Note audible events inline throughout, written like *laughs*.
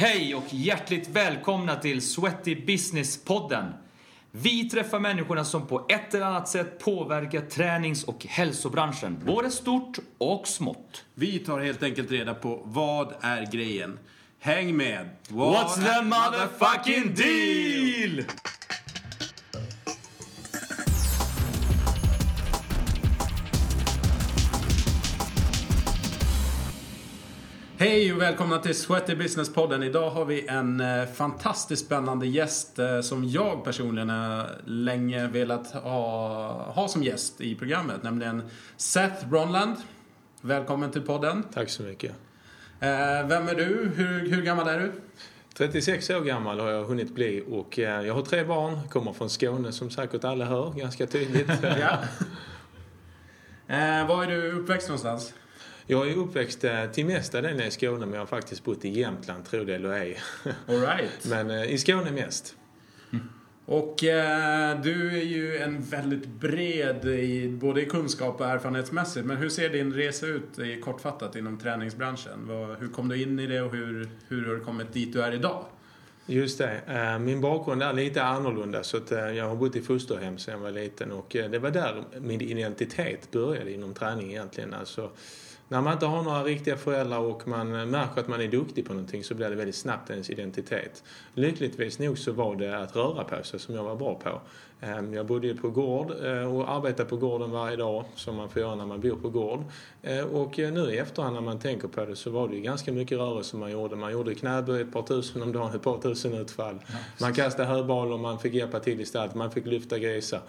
Hej och hjärtligt välkomna till Sweaty Business-podden. Vi träffar människorna som på ett eller annat sätt påverkar tränings och hälsobranschen, både stort och smått. Vi tar helt enkelt reda på vad är grejen. Häng med! What's the motherfucking deal? Hej och välkomna till Sweaty Business-podden. Idag har vi en eh, fantastiskt spännande gäst eh, som jag personligen har länge velat ha, ha som gäst i programmet. Nämligen Seth Bronland. Välkommen till podden. Tack så mycket. Eh, vem är du? Hur, hur gammal är du? 36 år gammal har jag hunnit bli och eh, jag har tre barn. Kommer från Skåne som säkert alla hör ganska tydligt. *laughs* Ja. Eh, var är du uppväxt någonstans? Jag är uppväxt eh, till mesta delen i Skåne men jag har faktiskt bott i Jämtland, tro det eller ej. *laughs* All right. Men eh, i Skåne mest. Och eh, du är ju en väldigt bred, i, både i kunskap och erfarenhetsmässigt. Men hur ser din resa ut i, kortfattat inom träningsbranschen? Vad, hur kom du in i det och hur, hur har du kommit dit du är idag? Just det. Eh, Min bakgrund är lite annorlunda så att eh, jag har bott i fosterhem sedan jag var liten och eh, det var där min identitet började inom träning egentligen. Alltså, när man inte har några riktiga föräldrar och man märker att man är duktig på någonting så blir det väldigt snabbt ens identitet. Lyckligtvis nog så var det att röra på sig som jag var bra på. Eh, Jag bodde ju på gård eh, och arbetade på gården varje dag som man får göra när man bor på gård. Eh, Och eh, nu i efterhand när man tänker på det så var det ju ganska mycket rörelse man gjorde. Man gjorde knäböj ett par tusen om dagen, ett par tusen utfall. Man kastade höbollar, man fick hjälpa till i stallet, man fick lyfta grisar.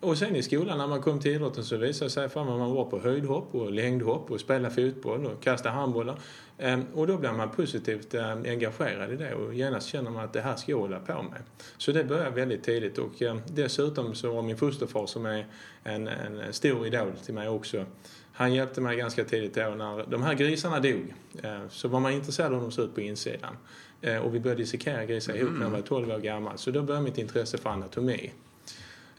Och sen i skolan när man kom till idrotten så visade det sig fram att man var på höjdhopp och längdhopp och spela fotboll och kasta handbollar. Ehm, och då blir man positivt ehm, engagerad i det och genast känner man att det här ska jag hålla på med. Så det började väldigt tidigt och ehm, dessutom så var min fosterfar som är en, en stor idol till mig också. Han hjälpte mig ganska tidigt då när de här grisarna dog. Så var man intresserad av hur de såg ut på insidan. Och vi började dissekera grisar ihop när jag var 12 år gammal. Så då började mitt intresse för anatomi.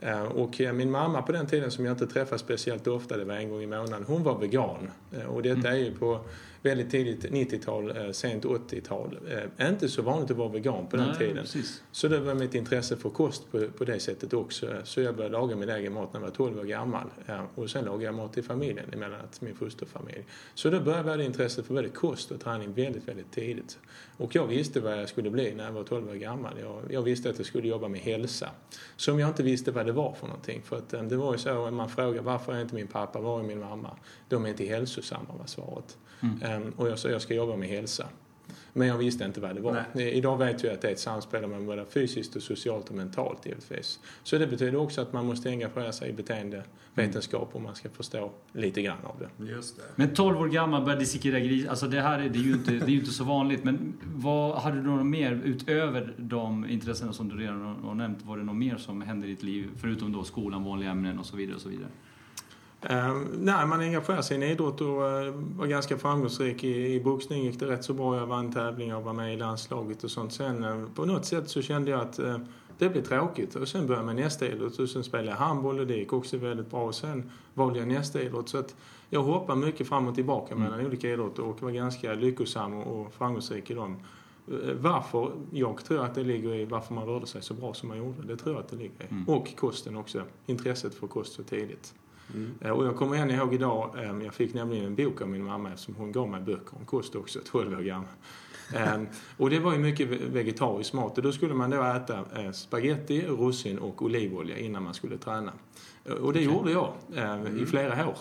Eh, Och eh, min mamma på den tiden som jag inte träffade speciellt ofta, det var en gång i månaden, hon var vegan. Eh, Och detta är ju på väldigt tidigt 90-tal, eh, sent 80-tal. Eh, Inte så vanligt att vara vegan på den Nej, tiden. precis. Så det var mitt intresse för kost på, på det sättet också. Så jag började laga min egen mat när jag var 12 år gammal. Och sen lagade jag mat till familjen, emellanåt min fosterfamilj. Så då började jag ha intresse för både kost och träning väldigt, väldigt tidigt. Och jag visste vad jag skulle bli när jag var 12 år gammal. Jag, jag visste att jag skulle jobba med hälsa. Som jag inte visste vad det var för någonting. För att eh, det var ju så, man frågar varför är inte min pappa, var är min mamma? De är inte hälsosamma var svaret. Ehm, och jag sa jag ska jobba med hälsa. Men jag visste inte vad det var. Nej. Idag vet jag att det är ett samspel mellan både fysiskt och socialt och mentalt givetvis. Så det betyder också att man måste engagera sig i beteendevetenskap om man ska förstå lite grann av det. Just det. Men 12 år gammal började dissekera gris. Alltså det här är, det är, ju inte, det är ju inte så vanligt. Men vad hade du något mer utöver de intressena som du redan har- har nämnt? Var det något mer som hände i ditt liv? Förutom då skolan, vanliga ämnen och så vidare och så vidare. Ehm, nej, man engagerade sig i en idrott och eh, var ganska framgångsrik. I, I boxning gick det rätt så bra. Jag vann tävlingar och var med i landslaget och sånt. Sen eh, på något sätt så kände jag att det blev tråkigt. Och sen började jag med nästa idrott och sen spelade jag handboll och det gick också väldigt bra. Och sen valde jag nästa idrott. Så att jag hoppade mycket fram och tillbaka mellan olika idrotter och var ganska lyckosam och framgångsrik i dem. Varför? Jag tror att det ligger i varför man rörde sig så bra som man gjorde. Det tror jag att det ligger i. Och kosten också. Intresset för kost så tidigt. Eh, Och jag kommer än ihåg idag, eh, jag fick nämligen en bok av min mamma eftersom hon gav mig böcker om kost också, 12 år gammal. Eh, Och det var ju mycket ve- vegetarisk mat och då skulle man då äta eh, spaghetti, russin och olivolja innan man skulle träna. Eh, Och det gjorde jag eh, i flera år.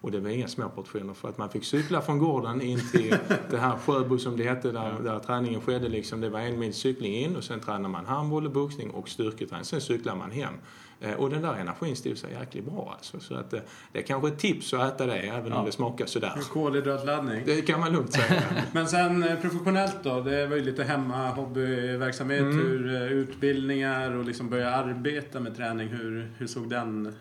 Och det var inga små portioner för att man fick cykla från gården in till *laughs* det här Sjöbo som det hette där, där träningen skedde. Liksom. Det var en mils cykling in och sen tränade man handboll, boxning och styrketräning. Sen cyklade man hem. Eh, Och den där energin stod sig jäkligt bra alltså. Så att eh, det är kanske ett tips att äta det även om det smakar sådär. Kolhydratladdning. Det kan man lugnt säga. *laughs* Men sen eh, professionellt då? Det var ju lite hemma hobbyverksamhet. Mm. Hur, utbildningar och liksom börja arbeta med träning. Hur, hur såg den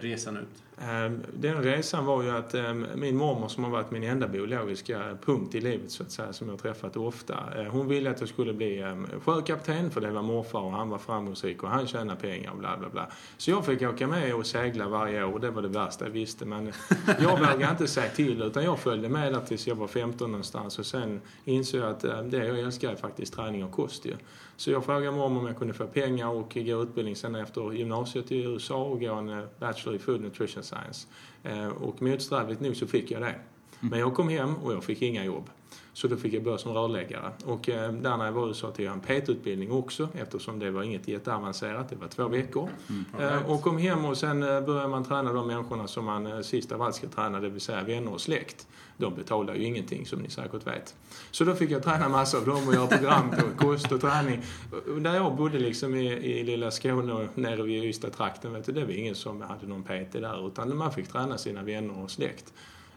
resan ut? Eh, Den resan var ju att eh, min mormor som har varit min enda biologiska punkt i livet så att säga, som jag träffat ofta. eh, Hon ville att jag skulle bli eh, sjökapten för det var morfar och han var framgångsrik och han tjänade pengar och bla bla bla. Så jag fick åka med och segla varje år och det var det värsta jag visste. Men *laughs* jag vågade inte säga till utan jag följde med där tills jag var 15 någonstans och sen insåg jag att det jag älskar är faktiskt träning och kost ju. Så jag frågade mormor om jag kunde få pengar och gå utbildning sen efter gymnasiet i USA och gå en eh, Bachelor i Food Nutrition Science. Eh, Och motsträvigt nog så fick jag det. Men jag kom hem och jag fick inga jobb. Så då fick jag börja som rörläggare. Och eh, där när jag var i USA tog jag en PT-utbildning också eftersom det var inget jätteavancerat. Det var två veckor. Eh, Och kom hem och sen eh, började man träna de människorna som man eh, sist av allt ska träna, det vill säga vänner och släkt. De betalar ju ingenting som ni säkert vet. Så då fick jag träna massor av dem och göra program på kost och träning. Där jag bodde liksom i, i lilla Skåne och nere vid Ystad-trakten, vet du, det var ingen som hade någon PT där utan man fick träna sina vänner och släkt.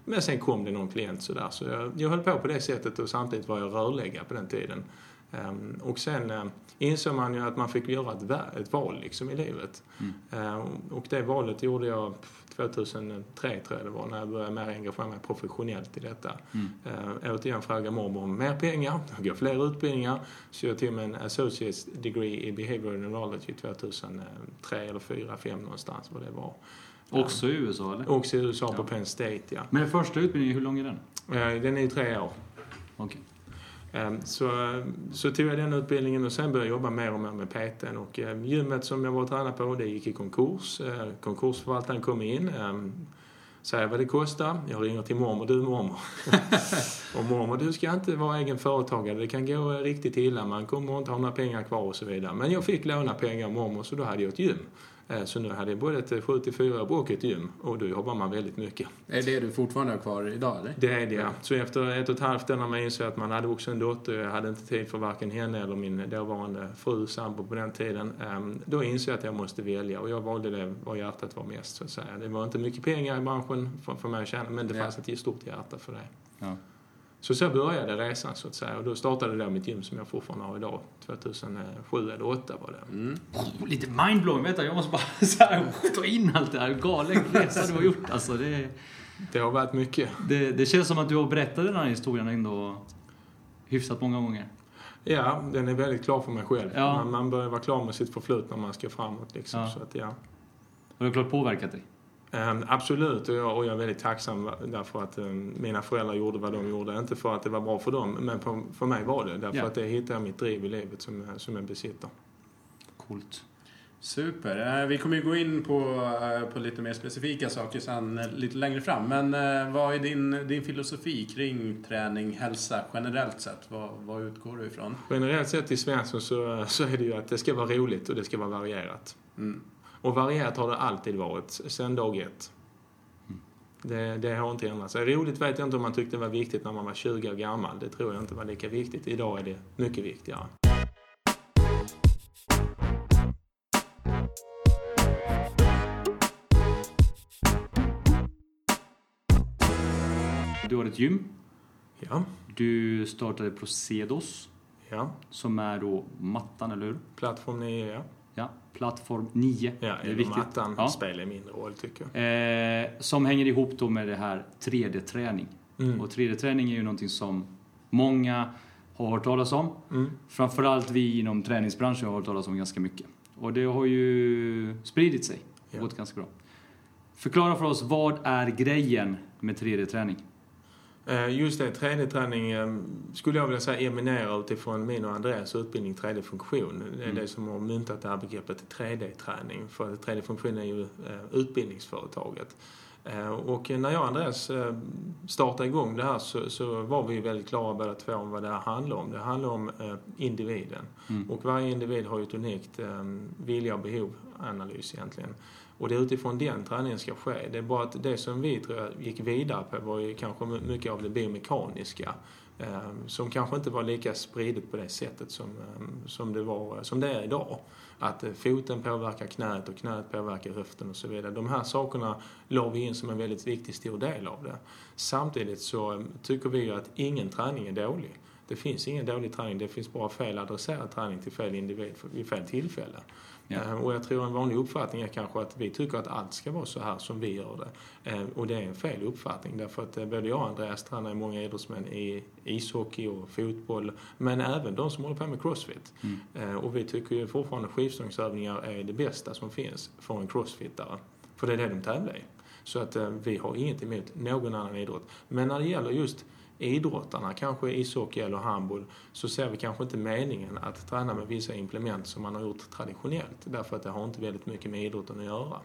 Men sen kom det någon klient sådär så jag, jag höll på på det sättet och samtidigt var jag rörläggare på den tiden. Ehm, och sen uh, insåg man ju att man fick göra ett, va- ett val liksom i livet. Ehm, och det valet gjorde jag 2003 tror jag det var när jag började mer engagera mig professionellt i detta. Mm. Uh, återigen frågade mormor om mer pengar, gå fler utbildningar. Så jag tog mig en associates degree i behavioral neurology 2003 eller 2004, 2005 någonstans vad det var. Också i USA eller? Också i USA på Penn State ja. Men den första utbildningen, hur lång är den? Eh, Den är ju tre år. Okej. Eh, Så, så tog jag den utbildningen och sen började jag jobba mer och mer med PTn. Och eh, gymmet som jag var och tränade på, det gick i konkurs. Eh, Konkursförvaltaren kom in, eh, säger vad det kostar. Jag ringer till mormor, du mormor. *laughs* och mormor, du ska inte vara egen företagare. Det kan gå eh, riktigt illa. Man kommer inte ha några pengar kvar och så vidare. Men jag fick låna pengar av mormor så då hade jag ett gym. Eh, Så nu hade jag både ett 7-4 och ett gym. Och då jobbar man väldigt mycket. Är det du fortfarande har kvar idag eller? Det är det, ja. Så efter ett och ett halvt år när man insåg att man hade också en dotter, jag hade inte tid för varken henne eller min dåvarande fru, sambo på den tiden, ehm, då insåg jag att jag måste välja och jag valde det var hjärtat var mest, så att säga. Det var inte mycket pengar i branschen för, mig att tjäna, men det Ja. fanns ett stort hjärta för det. Ja. Så så började resan, så att säga. Och då startade jag mitt gym som jag fortfarande har idag. 2007 eller 2008 var det. Mm. Lite mindblowing, vänta jag måste bara *laughs* så här, ta in allt det här. Galen resa du har gjort alltså. Det, Det har varit mycket. det, det känns som att du har berättat den här historien ändå hyfsat många gånger. Ja, den är väldigt klar för mig själv. Ja. Man, man börjar vara klar med sitt förflutna när man ska framåt. Liksom. Ja. Så att, ja. Och det har klart påverkat dig. Ehm, absolut, och jag, och jag är väldigt tacksam därför att ehm, mina föräldrar gjorde vad de gjorde. Inte för att det var bra för dem, men på, för mig var det. Därför Ja. att det hittade jag mitt driv i livet som, jag- som jag besitter. Coolt. Super. Eh, Vi kommer ju gå in på, eh, på lite mer specifika saker sen eh, lite längre fram. Men vad är din, din filosofi kring träning, hälsa generellt sett? Vad, vad utgår du ifrån? Generellt sett i Svensson så, så är det ju att det ska vara roligt och det ska vara varierat. Mm. Och varierat har det alltid varit, sen dag ett. Det, det har inte ändrats. Roligt vet jag inte om man tyckte det var viktigt när man var 20 år gammal. Det tror jag inte var lika viktigt. Idag är det mycket viktigare. Du har ett gym. Ja, Du startade Procedos, ja. som är då mattan, eller hur? Plattform 9, ja. Ja, plattform 9. Ja, det är viktigt. mattan Ja. spelar mindre roll tycker jag. Eh, som hänger ihop då med det här 3D-träning. Mm. Och 3D-träning är ju någonting som många har hört talas om. Mm. Framförallt vi inom träningsbranschen har hört talas om ganska mycket. Och det har ju spridit sig. Ja. Gått ganska bra. Förklara för oss, vad är grejen med 3D-träning? Eh, Just det, 3D-träning eh, skulle jag vilja säga eminerar utifrån min och Andreas utbildning 3D-funktion. Det är Mm. det som har myntat det här begreppet 3D-träning. För 3D-funktion är ju eh, utbildningsföretaget. Eh, Och när jag och Andreas startade igång det här så, så var vi väldigt klara båda två om vad det här handlar om. Det handlar om individen. Mm. Och varje individ har ju ett unikt vilja och behovanalys egentligen. Och det är utifrån den träningen ska ske. Det är bara att det som vi tror jag gick vidare på var ju kanske mycket av det biomekaniska. Ehm, som kanske inte var lika spridigt på det sättet som, ehm, som, det, var, som det är idag. Att eh, foten påverkar knät och knät påverkar höften och så vidare. De här sakerna la vi in som en väldigt viktig stor del av det. Samtidigt så ehm, tycker vi ju att ingen träning är dålig. Det finns ingen dålig träning, det finns bara fel adresserad träning till fel individ vid fel tillfälle. Ja. Eh, Och jag tror en vanlig uppfattning är kanske att vi tycker att allt ska vara så här som vi gör det. Eh, Och det är en fel uppfattning därför att eh, både jag och Andreas tränar många idrottsmän i ishockey och fotboll men även de som håller på med crossfit. Mm. Eh, Och vi tycker ju fortfarande skivstångsövningar är det bästa som finns för en crossfittare. För det är det de tävlar i. Så att eh, vi har inget emot någon annan idrott. Men när det gäller just idrottarna, kanske ishockey eller handboll, så ser vi kanske inte meningen att träna med vissa implement som man har gjort traditionellt. Därför att det har inte väldigt mycket med idrotten att göra.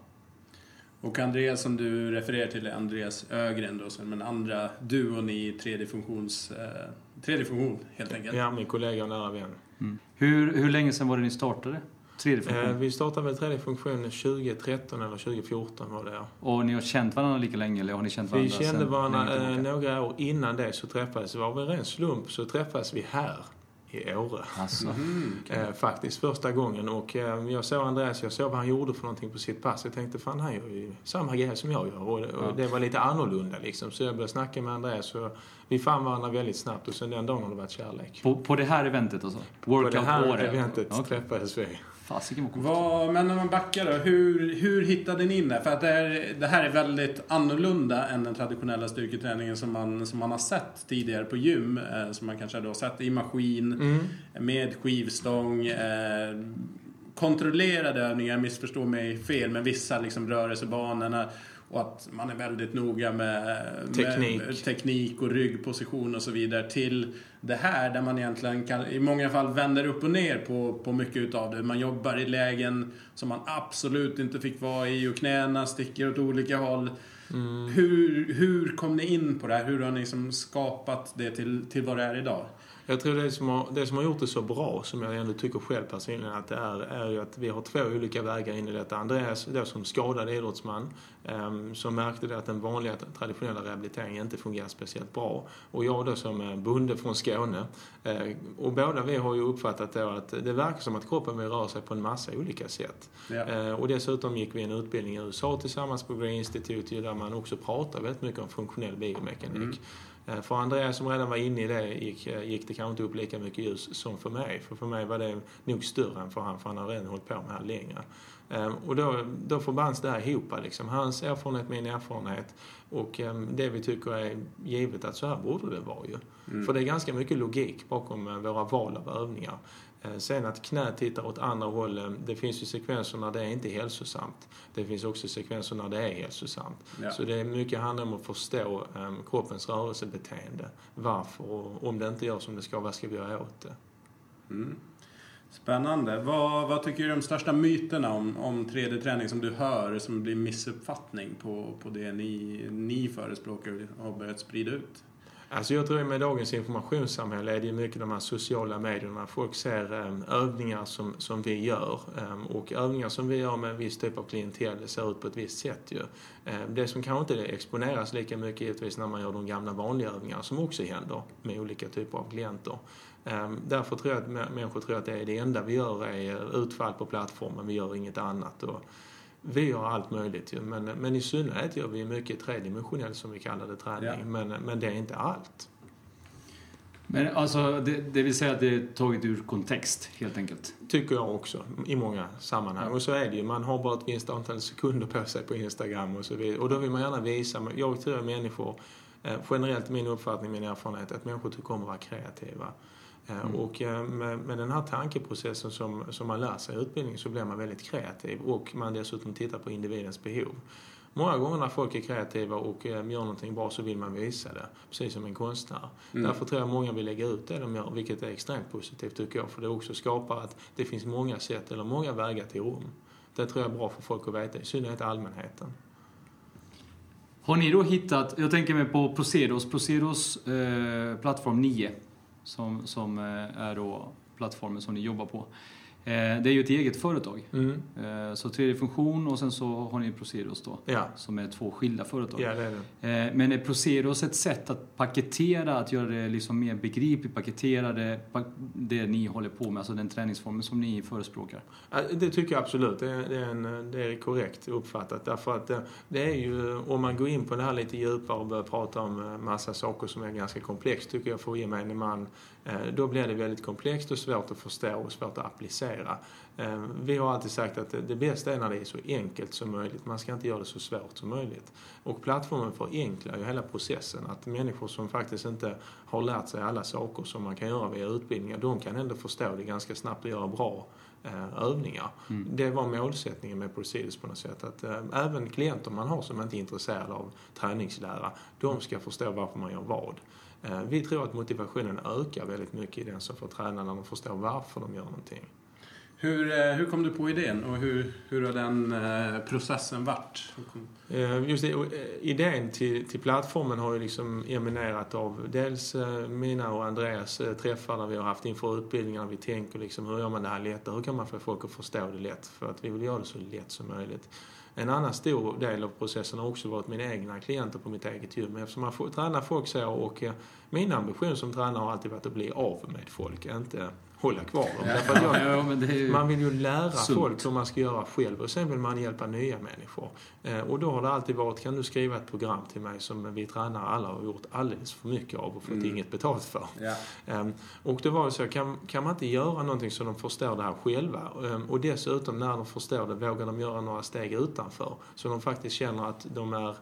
Och Andreas som du refererar till är Andreas Ögren då, som den andra duon i tredje, funktions, eh, tredje funktion helt enkelt. Ja, min kollega och nära vän. Mm. Hur, hur länge sedan var det ni startade? Tredje Eh, funktion? vi startade väl tredje funktion 2013 eller 2014 var det ja. Och ni har känt varandra lika länge eller har ni känt varandra Vi kände varandra eh, några år innan det så träffades vi. Av en ren slump så träffades vi här i Åre. Alltså. Mm. Eh, faktiskt första gången och jag såg Andreas, jag såg vad han gjorde för någonting på sitt pass. Jag tänkte fan han gör ju samma grej som jag gör och, det var lite annorlunda liksom. Så jag började snacka med Andreas och vi fann varandra väldigt snabbt och sen den dagen har det varit kärlek. På, på det här eventet alltså? På Workout det här Åre? eventet Okej. träffades vi. Fasiken vad coolt. Men om man backar då, hur, hur hittade ni in det? För att det här, det här är väldigt annorlunda än den traditionella styrketräningen som man, som man har sett tidigare på gym. Eh, som man kanske har sett i maskin, Mm. med skivstång. Eh, kontrollerade övningar, missförstå mig fel, men vissa liksom rörelsebanorna. Och att man är väldigt noga med Teknik. med teknik och ryggposition och så vidare. Till det här där man egentligen kan, i många fall vänder upp och ner på, på mycket utav det. Man jobbar i lägen som man absolut inte fick vara i och knäna sticker åt olika håll. Mm. Hur, hur kom ni in på det här? Hur har ni liksom skapat det till, till vad det är idag? Jag tror det som, har, det som har gjort det så bra, som jag ändå tycker själv personligen att det är, är ju att vi har två olika vägar in i detta. Andreas, då som skadad idrottsman, um, som märkte det att den vanliga traditionella rehabiliteringen inte fungerar speciellt bra. Och jag då som eh, bonde från Skåne. Eh, och båda vi har ju uppfattat då att det verkar som att kroppen vill röra sig på en massa olika sätt. Ja. Eh, och dessutom gick vi en utbildning i USA tillsammans på Green Institute där man också pratar väldigt mycket om funktionell biomekanik. Mm. Eh, För Andreas som redan var inne i det gick, eh, gick det kanske inte upp lika mycket ljus som för mig. För för mig var det nog större än för han, för han har redan hållit på med det här längre. Eh, Och då, då förbands det här ihop. Liksom. Hans erfarenhet, min erfarenhet och eh, det vi tycker är givet att så här borde det vara ju. Mm. För det är ganska mycket logik bakom eh, våra val av övningar. Eh, Sen att knät tittar åt andra håll, eh, det finns ju sekvenser när det är inte hälsosamt. Det finns också sekvenser när det är hälsosamt. Ja. Så det är mycket handlar om att förstå um, kroppens rörelsebeteende. Varför och om det inte gör som det ska, vad ska vi göra åt det? Mm. Spännande. Vad, vad tycker du är de största myterna om, om 3D-träning som du hör som blir missuppfattning på, på det ni, ni förespråkar och har börjat sprida ut? Alltså jag tror att med dagens informationssamhälle är det mycket de här sociala medierna. Folk ser ehm, övningar som, som vi gör ehm, och övningar som vi gör med en viss typ av klientell det ser ut på ett visst sätt ju. Ehm, det som kanske inte exponeras lika mycket givetvis när man gör de gamla vanliga övningarna som också händer med olika typer av klienter. Därför tror jag att människor tror att det, är det enda vi gör är utfall på plattformen, vi gör inget annat. Och vi gör allt möjligt ju, men, men i synnerhet gör vi mycket tredimensionell som vi kallar det träning, Ja. men, men det är inte allt. Men alltså, det, det vill säga att det är taget ur kontext, helt enkelt. Tycker jag också, i många sammanhang. Och så är det ju, man har bara ett visst antal sekunder på sig på Instagram och så vidare. Och då vill man gärna visa, jag tror att människor, eh, generellt min uppfattning, min erfarenhet, att människor tycker om att vara kreativa. Eh, Mm. Och eh, med, med den här tankeprocessen som, som man lär sig i utbildning så blir man väldigt kreativ och man dessutom tittar på individens behov. Många gånger när folk är kreativa och eh, gör någonting bra så vill man visa det, precis som en konstnär. Mm. Därför tror jag många vill lägga ut det de gör, vilket är extremt positivt tycker jag. För det också skapar att det finns många sätt eller många vägar till Rom. Det tror jag är bra för folk att veta, i synnerhet allmänheten. Har ni då hittat, jag tänker mig på Procedos, Procedos eh, plattform 9, som, som eh, är då plattformen som ni jobbar på. Eh, det är ju ett eget företag. Mm. Eh, så tredje funktion och sen så har ni Procedos då, Ja, som är två skilda företag. ja, det är det. Eh, Men är Procedos ett sätt att paketera, att göra det liksom mer begripligt, paketera det, det ni håller på med, alltså den träningsformen som ni förespråkar? Det tycker jag absolut. Det är, det är, en, det är korrekt uppfattat. Därför att det, är ju, om man går in på det här lite djupare och börjar prata om massa saker som är ganska komplext, tycker jag för gemene man då blir det väldigt komplext och svårt att förstå och svårt att applicera. Eh, vi har alltid sagt att det bästa är när det är så enkelt som möjligt. Man ska inte göra det så svårt som möjligt. Och plattformen förenklar ju hela processen. Att människor som faktiskt inte har lärt sig alla saker som man kan göra via utbildningar, de kan ändå förstå det ganska snabbt och göra bra eh, övningar. Mm. Det var målsättningen med Proceedus på något sätt. Att även klienter man har som inte är intresserade av träningslära, de ska förstå varför man gör vad. Äh, vi tror att motivationen ökar väldigt mycket i den som får träna när de förstår varför de gör någonting. Hur, eh, hur kom du på idén och hur, hur har den eh, processen varit? Eh, just det, idén till, till plattformen har ju liksom eminerat av dels mina och Andreas träffar där vi har haft inför utbildningar. Vi tänker liksom hur gör man det här lättare? Hur kan man få folk att förstå det lätt? För att vi vill göra det så lätt som möjligt. En annan stor del av processen har också varit mina egna klienter på mitt eget gym. Eftersom man får, tränar folk så och eh, min ambition som tränare har alltid varit att bli av med folk, inte hålla kvar dem. Ja, jag, ja, man vill ju lära sunt. folk hur man ska göra själv och sen vill man hjälpa nya människor. Eh, och då har det alltid varit, kan du skriva ett program till mig som vi tränare alla har gjort alldeles för mycket av och fått mm. inget betalt för. Eh, och det var så, kan, kan man inte göra någonting så de förstår det här själva? Eh, och dessutom när de förstår det vågar de göra några steg utanför. Så de faktiskt känner att de är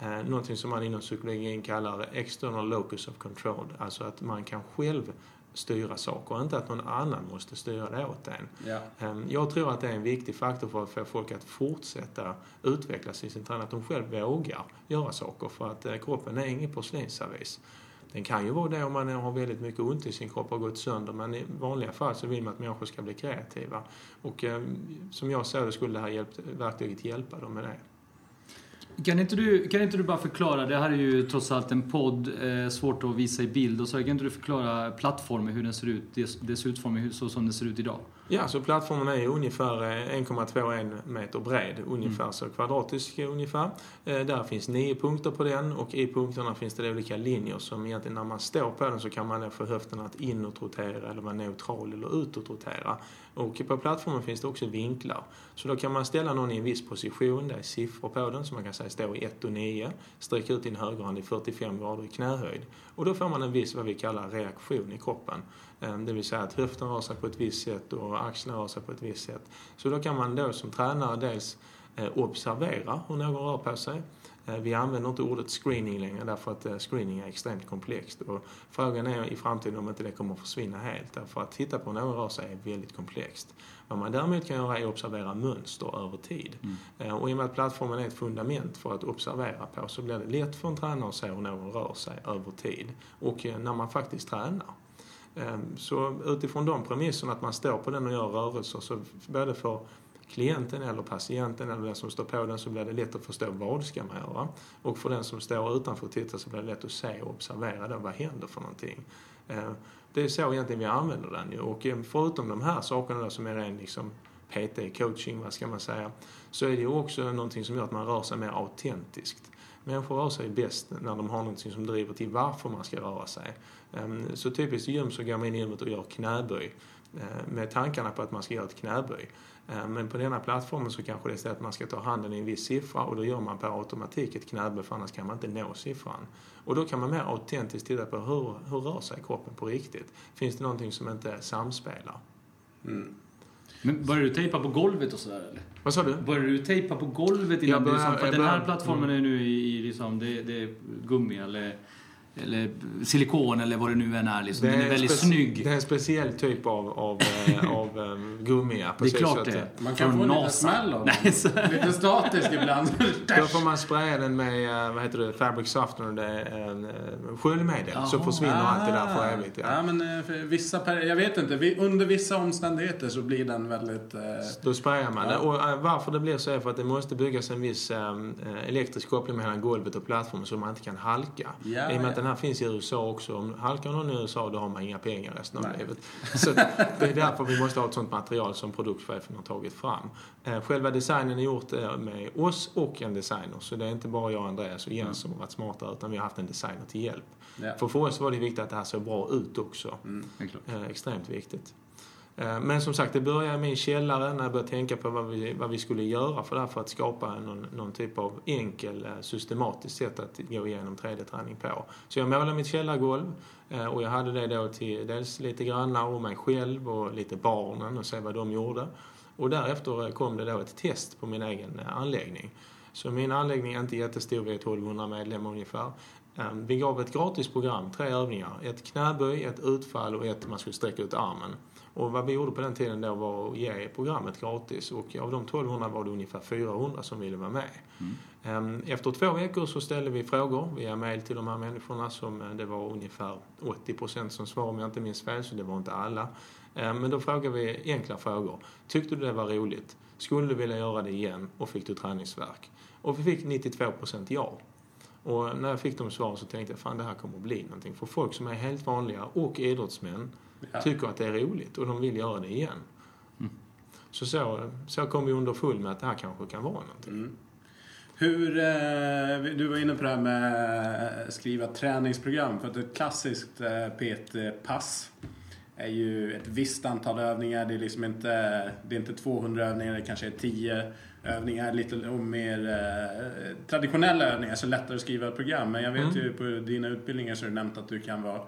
eh, någonting som man inom psykologin kallar external locus of control. Alltså att man kan själv styra saker, inte att någon annan måste styra det åt en. Ehm, jag tror att det är en viktig faktor för att få folk att fortsätta utvecklas i sin träning, att de själv vågar göra saker för att eh, kroppen är ingen porslinsservis. Den kan ju vara det om man har väldigt mycket ont i sin kropp och har gått sönder men i vanliga fall så vill man att människor ska bli kreativa. Och eh, som jag ser det skulle det här verktyget hjälpa dem med det. Kan inte, du, kan inte du bara förklara, det här är ju trots allt en podd, eh, svårt att visa i bild och så. Kan inte du förklara plattformen, hur den ser ut, dess, utformning, så som den ser ut idag? Ja, så plattformen är ungefär 1,21 eh, meter bred, ungefär mm. så kvadratisk ungefär. Eh, där finns nio punkter på den och i punkterna finns det olika linjer som egentligen när man står på den så kan man få höften att inåtrotera eller vara neutral eller utåtrotera. Och på plattformen finns det också vinklar. Så då kan man ställa någon i en viss position, det är siffror på den, så man kan säga stå i 1 och 9, sträcka ut din högerhand i 45 grader i knähöjd. Och då får man en viss, vad vi kallar reaktion i kroppen. Ehm, det vill säga att höften rör sig på ett visst sätt och axlarna rör sig på ett visst sätt. Så då kan man då som tränare dels eh, observera hur någon rör på sig. Eh, vi använder inte ordet screening längre därför att eh, screening är extremt komplext. Och frågan är i framtiden om inte det kommer att försvinna helt. Därför att titta på rör sig är väldigt komplext. Vad man däremot kan göra är att observera mönster över tid. Mm. Och i och med att plattformen är ett fundament för att observera på så blir det lätt för en tränare att se hur någon rör sig över tid. Och när man faktiskt tränar. Så utifrån de premisserna att man står på den och gör rörelser så både för klienten eller patienten eller den som står på den så blir det lätt att förstå vad ska man göra. Och för den som står utanför och tittar så blir det lätt att se och observera då, vad händer för någonting. Eh, det är så egentligen vi använder den ju. Och eh, förutom de här sakerna då, som är ren liksom PT, coaching, vad ska man säga, så är det ju också någonting som gör att man rör sig mer autentiskt. Människor rör sig bäst när de har någonting som driver till varför man ska röra sig. Ehm, så typiskt i gym så går man in i gymmet och gör knäböj med tankarna på att man ska göra ett knäböj. Ehm, men på denna plattformen så kanske det är så att man ska ta handen i en viss siffra och då gör man per automatik ett knäböj för annars kan man inte nå siffran. Och då kan man mer autentiskt titta på hur, hur rör sig kroppen på riktigt? Finns det någonting som inte samspelar? Mm. Men börjar du tejpa på golvet och sådär eller? Vad sa du? Börjar du tejpa på golvet innan börjar, du... Liksom, den här plattformen mm. är nu i, i liksom, det, det är gummi eller eller silikon eller vad det nu än är. Liksom. Den är, är väldigt snygg. Det är en speciell typ av, av, *laughs* eh, av um, gummi. Ja, det är klart det. Man kan få en liten smäll av den. Lite statisk ibland. *laughs* Då får man spraya den med eh, vad heter det, fabric softener, det är en uh, sköljmedel. Så försvinner ah, allt det där för evigt. Ja, ja men för vissa, jag vet inte, under vissa omständigheter så blir den väldigt... Uh, Då sprayar man ja. Och uh, varför det blir så är för att det måste byggas en viss um, elektrisk koppling mellan golvet och plattformen så man inte kan halka. Ja, den här finns i USA också. Om halkar någon i USA då har man inga pengar resten av Nej. livet. Så det är därför vi måste ha ett sånt material som produktchefen har tagit fram. Eh, själva designen är gjort eh, med oss och en designer. Så det är inte bara jag, Andreas och Jens mm. som har varit smarta utan vi har haft en designer till hjälp. Ja. För för oss var det viktigt att det här såg bra ut också. Mm, eh, extremt viktigt. Eh, men som sagt, det började i min källare när jag började tänka på vad vi, vad vi skulle göra för det här för att skapa någon, någon typ av enkel, eh, systematiskt sätt att gå igenom 3D-träning på. Så jag målade mitt källargolv eh, och jag hade det då till dels lite grannar och mig själv och lite barnen och se vad de gjorde. Och därefter kom det då ett test på min egen anläggning. Så min anläggning är inte jättestor, vi är 1200 medlemmar ungefär. Ehm, vi gav ett gratisprogram, tre övningar. Ett knäböj, ett utfall och ett man skulle sträcka ut armen. Och vad vi gjorde på den tiden då var att ge programmet gratis och av de 1200 var det ungefär 400 som ville vara med. Mm. Efter två veckor så ställde vi frågor via mail till de här människorna som det var ungefär 80 procent som svarade om jag inte minns fel, så det var inte alla. Men då frågade vi enkla frågor. Tyckte du det var roligt? Skulle du vilja göra det igen? Och fick du träningsverk? Och vi fick 92 procent ja. Och när jag fick de svaren så tänkte jag fan det här kommer att bli någonting. För folk som är helt vanliga och idrottsmän ja. tycker att det är roligt och de vill göra det igen. Mm. Så, så så kom vi underfull med att det här kanske kan vara någonting. Mm. Hur, eh, du var inne på det här med att skriva träningsprogram. För att ett klassiskt eh, PT-pass är ju ett visst antal övningar. Det är liksom inte, det är inte 200 övningar, det kanske är 10 övningar, lite mer eh, traditionella övningar, så lättare att skriva ett program. Men jag vet mm. ju på dina utbildningar så har du nämnt att du kan vara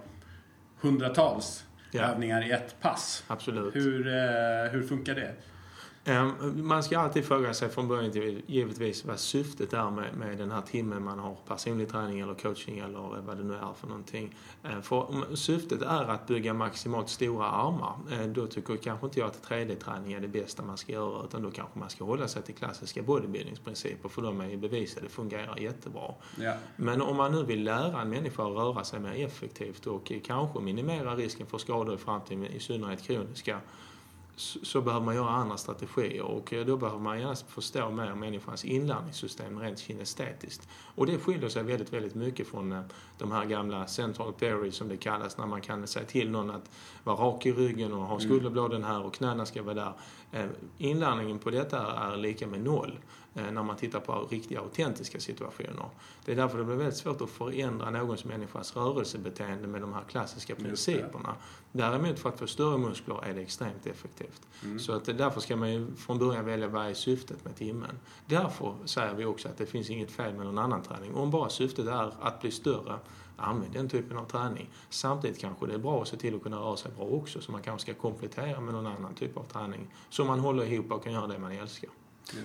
hundratals ja. övningar i ett pass. Absolut. Hur, eh, hur funkar det? Ehm, man ska alltid fråga sig från början till givetvis vad syftet är med, med den här timmen man har personlig träning eller coaching eller vad det nu är för någonting. Ehm, för om syftet är att bygga maximalt stora armar, eh, då tycker kanske inte jag att 3D-träning är det bästa man ska göra utan då kanske man ska hålla sig till klassiska bodybuildingsprinciper för de är ju bevisade, fungerar jättebra. Ja. Men om man nu vill lära en människa att röra sig mer effektivt och kanske minimera risken för skador i framtiden, i synnerhet kroniska, så behöver man göra andra strategier och eh, då behöver man gärna förstå mer människans inlärningssystem rent kinestetiskt. Och det skiljer sig väldigt, väldigt mycket från eh, de här gamla central theory som det kallas när man kan säga till någon att vara rak i ryggen och ha mm. skulderbladen här och knäna ska vara där. Eh, inlärningen på detta är lika med noll. När man tittar på riktiga autentiska situationer. Det är därför det blir väldigt svårt att förändra någons människas rörelsebeteende med de här klassiska principerna. Däremot för att få större muskler är det extremt effektivt. Mm. Så att därför ska man ju från början välja vad är syftet med timmen. Därför säger vi också att det finns inget fel med någon annan träning. Om bara syftet är att bli större använd den typen av träning. Samtidigt kanske det är bra att se till att kunna röra sig bra också så man kanske ska komplettera med någon annan typ av träning. Så man håller ihop och kan göra det man älskar.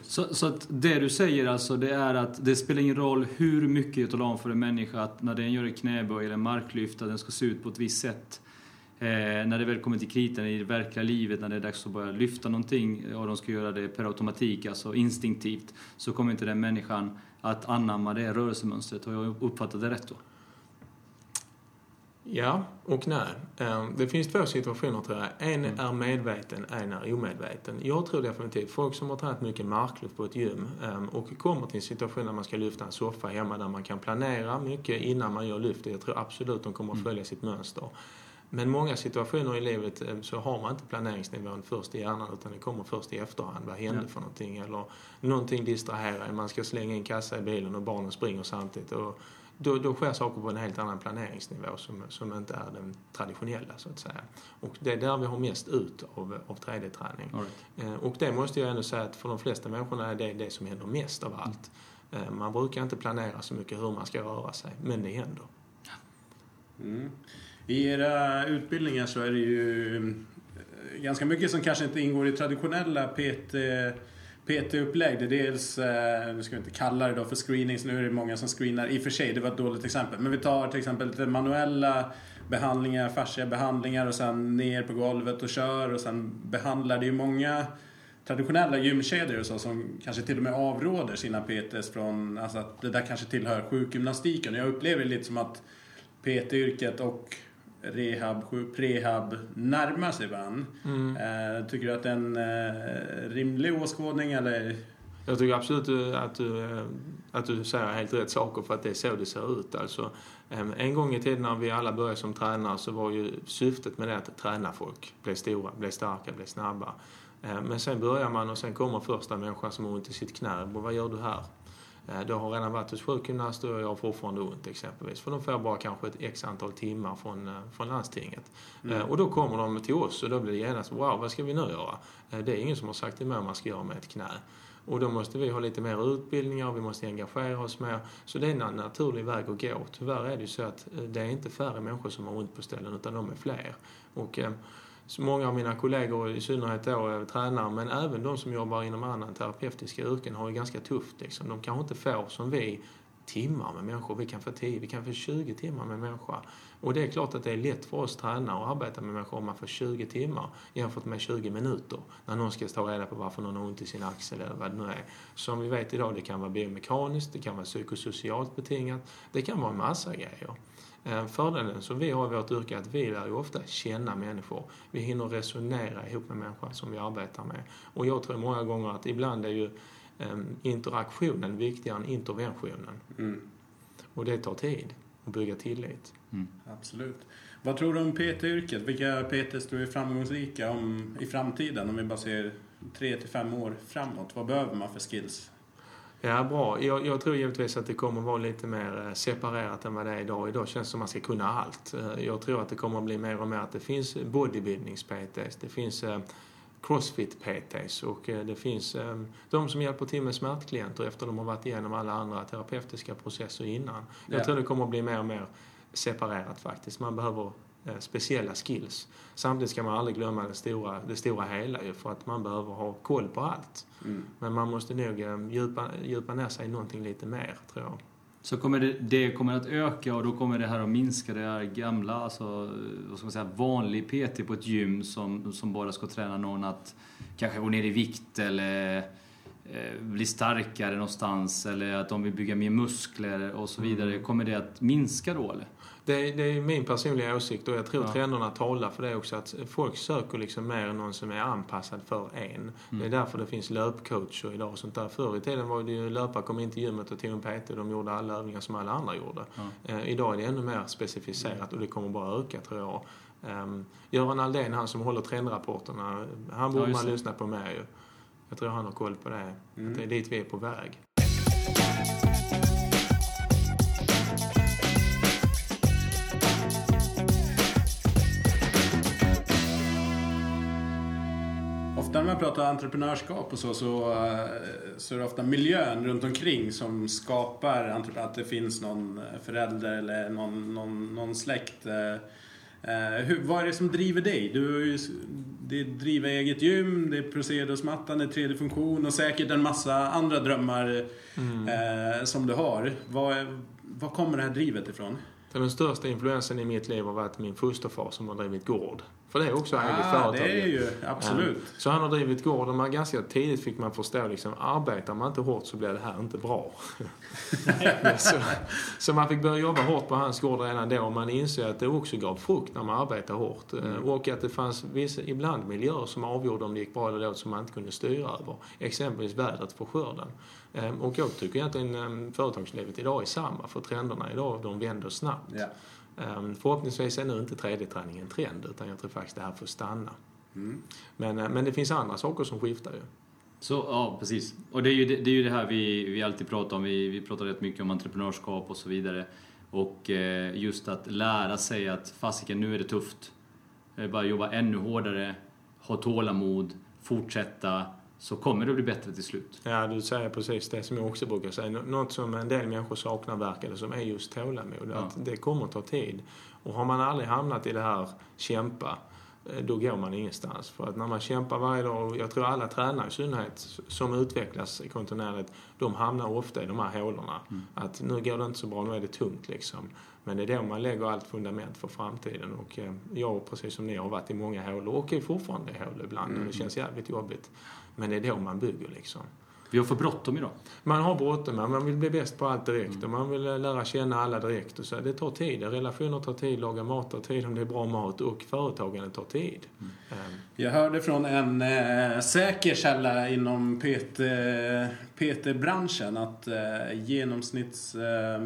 Så, så, att det du säger alltså, det är att det spelar ingen roll hur mycket jag talar om för en människa att när den gör ett knäböj eller en marklyft, att den ska se ut på ett visst sätt. Eh, när det väl kommer till kritan i det verkliga livet, när det är dags att börja lyfta någonting och de ska göra det per automatik, alltså instinktivt, så kommer inte den människan att anamma det rörelsemönstret. Har jag uppfattat det rätt då? Ja och nej. Ehm, det finns två situationer tror jag. En mm. är medveten, en är omedveten. Jag tror definitivt folk som har tränat mycket marklyft på ett gym ehm, och kommer till en situation där man ska lyfta en soffa hemma där man kan planera mycket innan man gör lyftet. Jag tror absolut de kommer att mm. följa sitt mönster. Men många situationer i livet ehm, så har man inte planeringsnivån först i hjärnan utan det kommer först i efterhand. Vad hände ja. för någonting? Eller någonting distraherar Man ska slänga in kassa i bilen och barnen springer samtidigt. Och då, då sker saker på en helt annan planeringsnivå som, som inte är den traditionella så att säga. Och det är där vi har mest ut av, av 3D-träning. Right. Eh, och det måste jag ändå säga att för de flesta människorna är det det som händer mest av allt. Eh, man brukar inte planera så mycket hur man ska röra sig, men det händer. Mm. I era utbildningar så är det ju eh, ganska mycket som kanske inte ingår i traditionella PT PT-upplägg. Det är dels, eh, nu ska vi inte kalla det då för screening, så nu är det många som screenar. I och för sig, det var ett dåligt exempel. Men vi tar till exempel lite manuella behandlingar, fascia behandlingar och sen ner på golvet och kör och sen behandlar. Det är ju många traditionella gymkedjor och så som kanske till och med avråder sina PTs från, alltså att det där kanske tillhör sjukgymnastiken. Jag upplever det lite som att PT-yrket och rehab, prehab närmar sig varandra. Mm. Eh, tycker du att det är en eh, rimlig åskådning eller? Jag tycker absolut att du, eh, att du säger helt rätt saker för att det är så det ser ut. Alltså, en gång i tiden när vi alla började som tränare så var ju syftet med det att träna folk. Bli stora, bli starka, bli snabba. Men sen börjar man och sen kommer första människan som har ont i sitt knä. Vad gör du här? Eh, Du har redan varit hos sjukgymnast och jag har fortfarande ont exempelvis. För de får bara kanske ett x antal timmar från, eh, från landstinget. Eh, Och då kommer de till oss och då blir det genast, wow, vad ska vi nu göra? Det är ingen som har sagt till mig vad man ska göra med ett knä. Och då måste vi ha lite mer utbildningar, vi måste engagera oss mer. Så det är en naturlig väg att gå. Tyvärr är det ju så att det är inte färre människor som har ont på ställen, utan de är fler. Och så många av mina kollegor, i synnerhet då är tränare, men även de som jobbar inom andra terapeutiska yrken har det ganska tufft. Liksom. De kanske inte får, som vi, timmar med människor. Vi kan få 10, vi kan få 20 timmar med människor. Och det är klart att det är lätt för oss tränare att arbeta med människor om man får 20 timmar jämfört med 20 minuter. När någon ska ta reda på varför någon har ont i sin axel eller vad det nu är. Som vi vet idag, det kan vara biomekaniskt, det kan vara psykosocialt betingat, det kan vara en massa grejer. Eh, Fördelen som vi har i vårt yrke är att vi lär ju ofta känna människor. Vi hinner resonera ihop med människan som vi arbetar med. Och jag tror många gånger att ibland är ju eh, interaktionen viktigare än interventionen. Mm. Och det tar tid att bygga tillit. Absolut. Vad tror du om PT-yrket? Vilka PTs tror du är framgångsrika om, i framtiden? Om vi bara ser tre till fem år framåt. Vad behöver man för skills? Ja, bra. Jag, jag tror givetvis att det kommer vara lite mer eh, separerat än vad det är idag. Idag känns det som att man ska kunna allt. Eh, Jag tror att det kommer att bli mer och mer att det finns bodybuildnings-PTs, det finns eh, crossfit-PTs och det finns de som hjälper till med smärtklienter efter de har varit igenom alla andra terapeutiska processer innan. Jag Ja. tror det kommer att bli mer och mer separerat faktiskt. Man behöver eh, speciella skills. Samtidigt ska man aldrig glömma det stora, det stora hela ju, för att man behöver ha koll på allt. Mm. Men man måste nog eh, djupa, djupa ner sig i någonting lite mer, tror jag. Så kommer det, det kommer att öka och då kommer det här att minska det här gamla, alltså, vad ska man säga, vanlig PT på ett gym som, som bara ska träna någon att kanske gå ner i vikt eller eh, bli starkare någonstans eller att de vill bygga mer muskler och så vidare. Kommer det att minska då eller? Det, det är min personliga åsikt och jag tror Ja. trenderna talar för det också. Att folk söker liksom mer någon som är anpassad för en. Det är därför det finns löpcoacher idag och sånt där. Förr i tiden var det ju löpare kom in till gymmet och tog en PT. De gjorde alla övningar som alla andra gjorde. Ja. Eh, idag är det ännu mer specificerat och det kommer bara öka tror jag. Um, Göran Aldén, han som håller trendrapporterna, han borde Ja, man lyssna på mer ju. Jag tror han har koll på det. Mm. Det är dit vi är på väg. Ofta när man pratar entreprenörskap och så, så, eh, så är det ofta miljön runt omkring som skapar. Att det finns någon eh, förälder eller någon, någon, någon släkt. eh, hur, vad är det som driver dig? Du, det driver eget gym, det är Procedos-mattan, det är tredje funktion och säkert en massa andra drömmar eh, som du har. Vad, är- vad kommer det här drivet ifrån? Den största influensen i mitt liv har varit min fosterfar som har drivit gård. För det är också eget Ah, företag. det är ju absolut. Ja. Så han har drivit gård och man ganska tidigt fick man förstå liksom, arbetar man inte hårt så blir det här inte bra. *laughs* så, så man fick börja jobba hårt på hans gård redan då och man insåg att det också gav frukt när man arbetar hårt. Eh, Och att det fanns vissa, ibland miljöer som avgjorde om det gick bra eller dåligt som man inte kunde styra över. Exempelvis vädret för skörden. Eh, Och jag tycker egentligen eh, företagslivet idag är samma för trenderna idag, de vänder snabbt. Ja. Ehm, Förhoppningsvis är nu inte 3D-träning en trend utan jag tror faktiskt det här får stanna. Men, eh, men det finns andra saker som skiftar ju. Så, ja, precis. Och det är ju det, det, är ju det här vi, vi alltid pratar om. Vi, vi pratar rätt mycket om entreprenörskap och så vidare. Och eh, just att lära sig att fasiken, nu är det tufft. Eh, Bara jobba ännu hårdare, ha tålamod, fortsätta, så kommer det bli bättre till slut. Ja, du säger precis det som jag också brukar säga. Nå- Något som en del människor saknar verkar som är just tålamod. Ja. Att det kommer att ta tid. Och har man aldrig hamnat i det här kämpa, eh, då går man ingenstans. För att när man kämpar varje dag, och jag tror alla tränare i synnerhet som utvecklas kontinuerligt, de hamnar ofta i de här hålorna. Att nu går det inte så bra, nu är det tungt liksom. Men det är då man lägger allt fundament för framtiden. Och eh, jag, precis som ni, har varit i många hålor och är fortfarande i hål ibland. Och det känns jävligt jobbigt. Men det är då man bygger liksom. Vi har för bråttom idag. Man har bråttom, men man vill bli bäst på allt direkt och man vill lära känna alla direkt. Och så. Det tar tid. Relationer tar tid, laga mat tar tid om det är bra mat och företagande tar tid. Ehm, Jag hörde från en eh, säker källa inom PT, PT-branschen att eh, genomsnitts eh,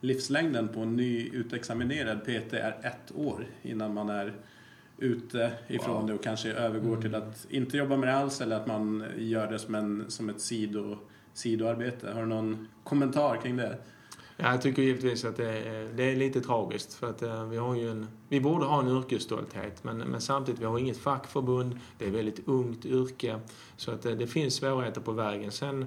livslängden på en nyutexaminerad PT är ett år innan man är ute ifrån det och kanske övergår till att inte jobba med det alls eller att man gör det som, en, som ett sido, sidoarbete. Har du någon kommentar kring det? Ja, jag tycker givetvis att det är, det är lite tragiskt för att eh, vi har ju en, vi borde ha en yrkesstolthet men, men samtidigt vi har inget fackförbund, det är ett väldigt ungt yrke så att eh, det finns svårigheter på vägen. Sen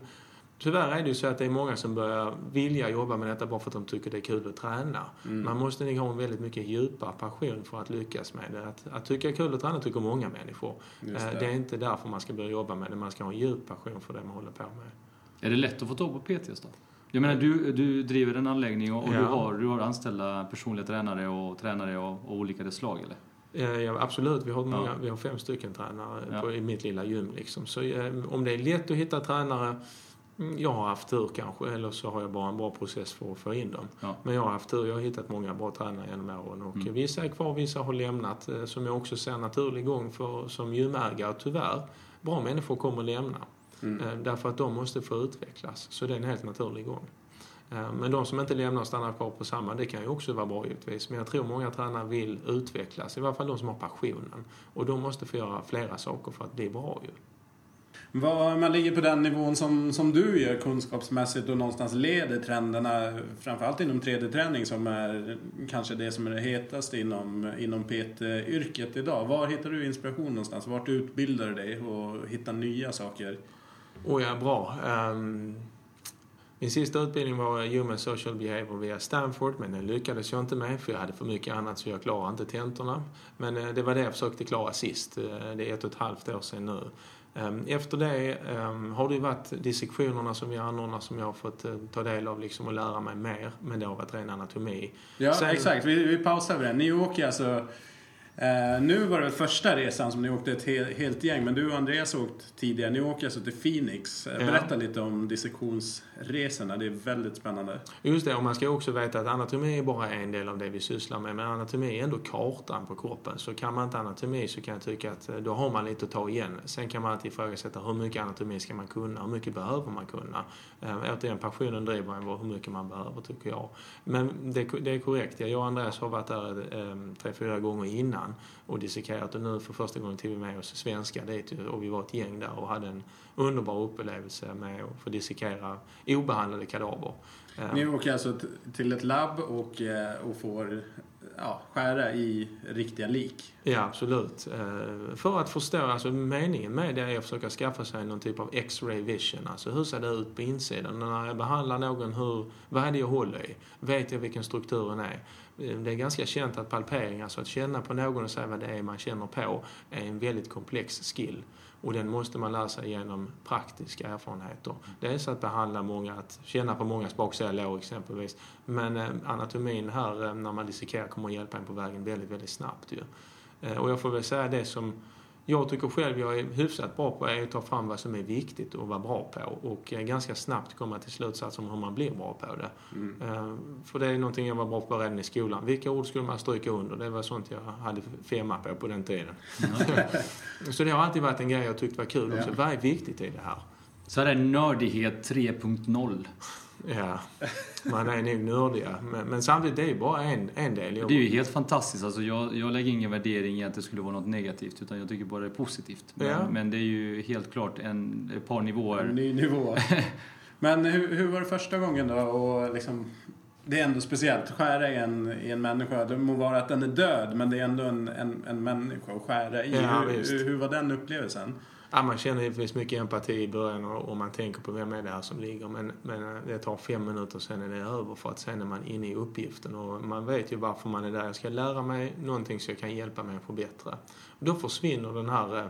Tyvärr är det ju så att det är många som börjar vilja jobba med detta bara för att de tycker det är kul att träna. Mm. Man måste nog ha en väldigt mycket djupare passion för att lyckas med det. Att, att tycka är kul att träna tycker många människor. Eh, det. Det är inte därför man ska börja jobba med det. Man ska ha en djup passion för det man håller på med. Är det lätt att få tag på PTs då? Jag menar, du, du driver en anläggning och, och du, Ja. har, du har anställda personliga tränare och tränare av, av olika slag, eller? Eh, Ja, absolut, vi har, många, Ja. vi har fem stycken tränare på, i mitt lilla gym. Liksom. Så eh, om det är lätt att hitta tränare, jag har haft tur kanske, eller så har jag bara en bra process för att få in dem. Ja. Men jag har haft tur, jag har hittat många bra tränare genom åren. Och Mm. Vissa är kvar, vissa har lämnat, eh, som jag också ser naturlig gång för, som gymägare, tyvärr. Bra människor kommer lämna. Mm. Eh, Därför att de måste få utvecklas. Så det är en helt naturlig gång. Eh, Men de som inte lämnar och stannar kvar på samma, det kan ju också vara bra givetvis. Men jag tror många tränare vill utvecklas, i varje fall de som har passionen. Och de måste få göra flera saker för att bli bra ju. Vad man ligger på den nivån som, som du gör kunskapsmässigt och någonstans leder trenderna, framförallt inom 3D-träning som är kanske det som är det hetaste inom, inom PT-yrket idag. Var hittar du inspiration någonstans? Vart utbildar du dig och hittar nya saker? Oh ja, bra. Um, min sista utbildning var Human Social Behavior via Stanford, men den lyckades jag inte med för jag hade för mycket annat så jag klarade inte tentorna. Men eh, det var det jag försökte klara sist. Eh, det är ett och ett halvt år sedan nu. Ehm, Efter det ehm, har det ju varit dissektionerna som vi anordnar som jag har fått eh, ta del av liksom och lära mig mer. Men det har varit ren anatomi. Ja, Sen- exakt. Vi, vi pausar vid det. Ni åker alltså... Eh, nu var det första resan som ni åkte ett he- helt gäng, men du och Andreas har åkt tidigare. Ni åker alltså till Phoenix. Eh, Ja. Berätta lite om dissektionsresorna. Det är väldigt spännande. Just det, och man ska också veta att anatomi är bara en del av det vi sysslar med. Men anatomi är ändå kartan på kroppen. Så kan man inte anatomi så kan jag tycka att eh, då har man lite att ta igen. Sen kan man alltid ifrågasätta hur mycket anatomi ska man kunna? Hur mycket behöver man kunna? Eh, Återigen, passionen driver en hur mycket man behöver tycker jag. Men det, det är korrekt. Jag och Andreas har varit där eh, tre, fyra gånger innan och dissekerat och nu för första gången tog vi med oss svenskar dit och vi var ett gäng där och hade en underbar upplevelse med att få dissekera obehandlade kadaver. Eh, Ni åker alltså till ett labb och, eh, och får ja, skära i riktiga lik. Ja, absolut. Eh, För att förstå, alltså meningen med det är att försöka skaffa sig någon typ av X-ray vision. Alltså hur ser det ut på insidan? När jag behandlar någon, hur, vad är det jag håller i? Vet jag vilken strukturen är? Det är ganska känt att palpering, alltså att känna på någon och säga vad det är man känner på, är en väldigt komplex skill. Och den måste man lära sig genom praktiska erfarenheter. Dels att behandla många, att känna på många baksida lår exempelvis. Men eh, anatomin här, eh, när man dissekerar, kommer att hjälpa en på vägen väldigt, väldigt snabbt ju. Eh, och jag får väl säga det som jag tycker själv jag är hyfsat bra på är att ta fram vad som är viktigt och vara bra på och eh, ganska snabbt komma till slutsats om hur man blir bra på det. Eh, För det är någonting jag var bra på redan i skolan. Vilka ord skulle man stryka under? Det var sånt jag hade femma på på den tiden. *laughs* Så det har alltid varit en grej jag tyckt var kul också. Ja. Vad är viktigt i det här? Så här är nördighet 3.0. Ja, man är nog nördiga. Men, men samtidigt, det är ju bara en, en del. Jag- Det är ju helt fantastiskt. Alltså jag, jag lägger ingen värdering i att det skulle vara något negativt, utan jag tycker bara det är positivt. Men, Ja. men det är ju helt klart en, ett par nivåer. En ny nivå. *laughs* Men hur, hur var det första gången då? Och liksom, det är ändå speciellt. Skära i en, i en människa. Det må vara att den är död, men det är ändå en, en, en människa att skära i. Ja, hur, visst. hur, hur var den upplevelsen? Ja, man känner givetvis mycket empati i början och, och man tänker på vem är det här som ligger. Men, men eh, det tar fem minuter sen är det över för att sen är man inne i uppgiften och man vet ju varför man är där. Jag ska lära mig någonting så jag kan hjälpa mig att förbättra. Och då försvinner den här, eh,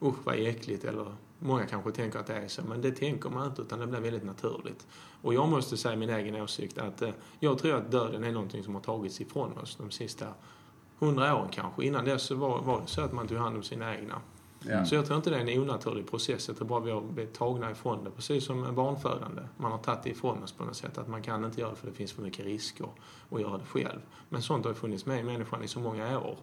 usch vad äckligt eller många kanske tänker att det är så men det tänker man inte utan det blir väldigt naturligt. Och jag måste säga min egen åsikt att eh, jag tror att döden är någonting som har tagits ifrån oss de sista hundra åren kanske. Innan dess så var, var det så att man tog hand om sina egna. Ja. Så jag tror inte det är en onaturlig process. Jag tror bara vi har blivit tagna ifrån det. Precis som barnfödande. Man har tagit det ifrån oss på något sätt. Att man kan inte göra det för det finns för mycket risker att göra det själv. Men sånt har ju funnits med i människan i så många år.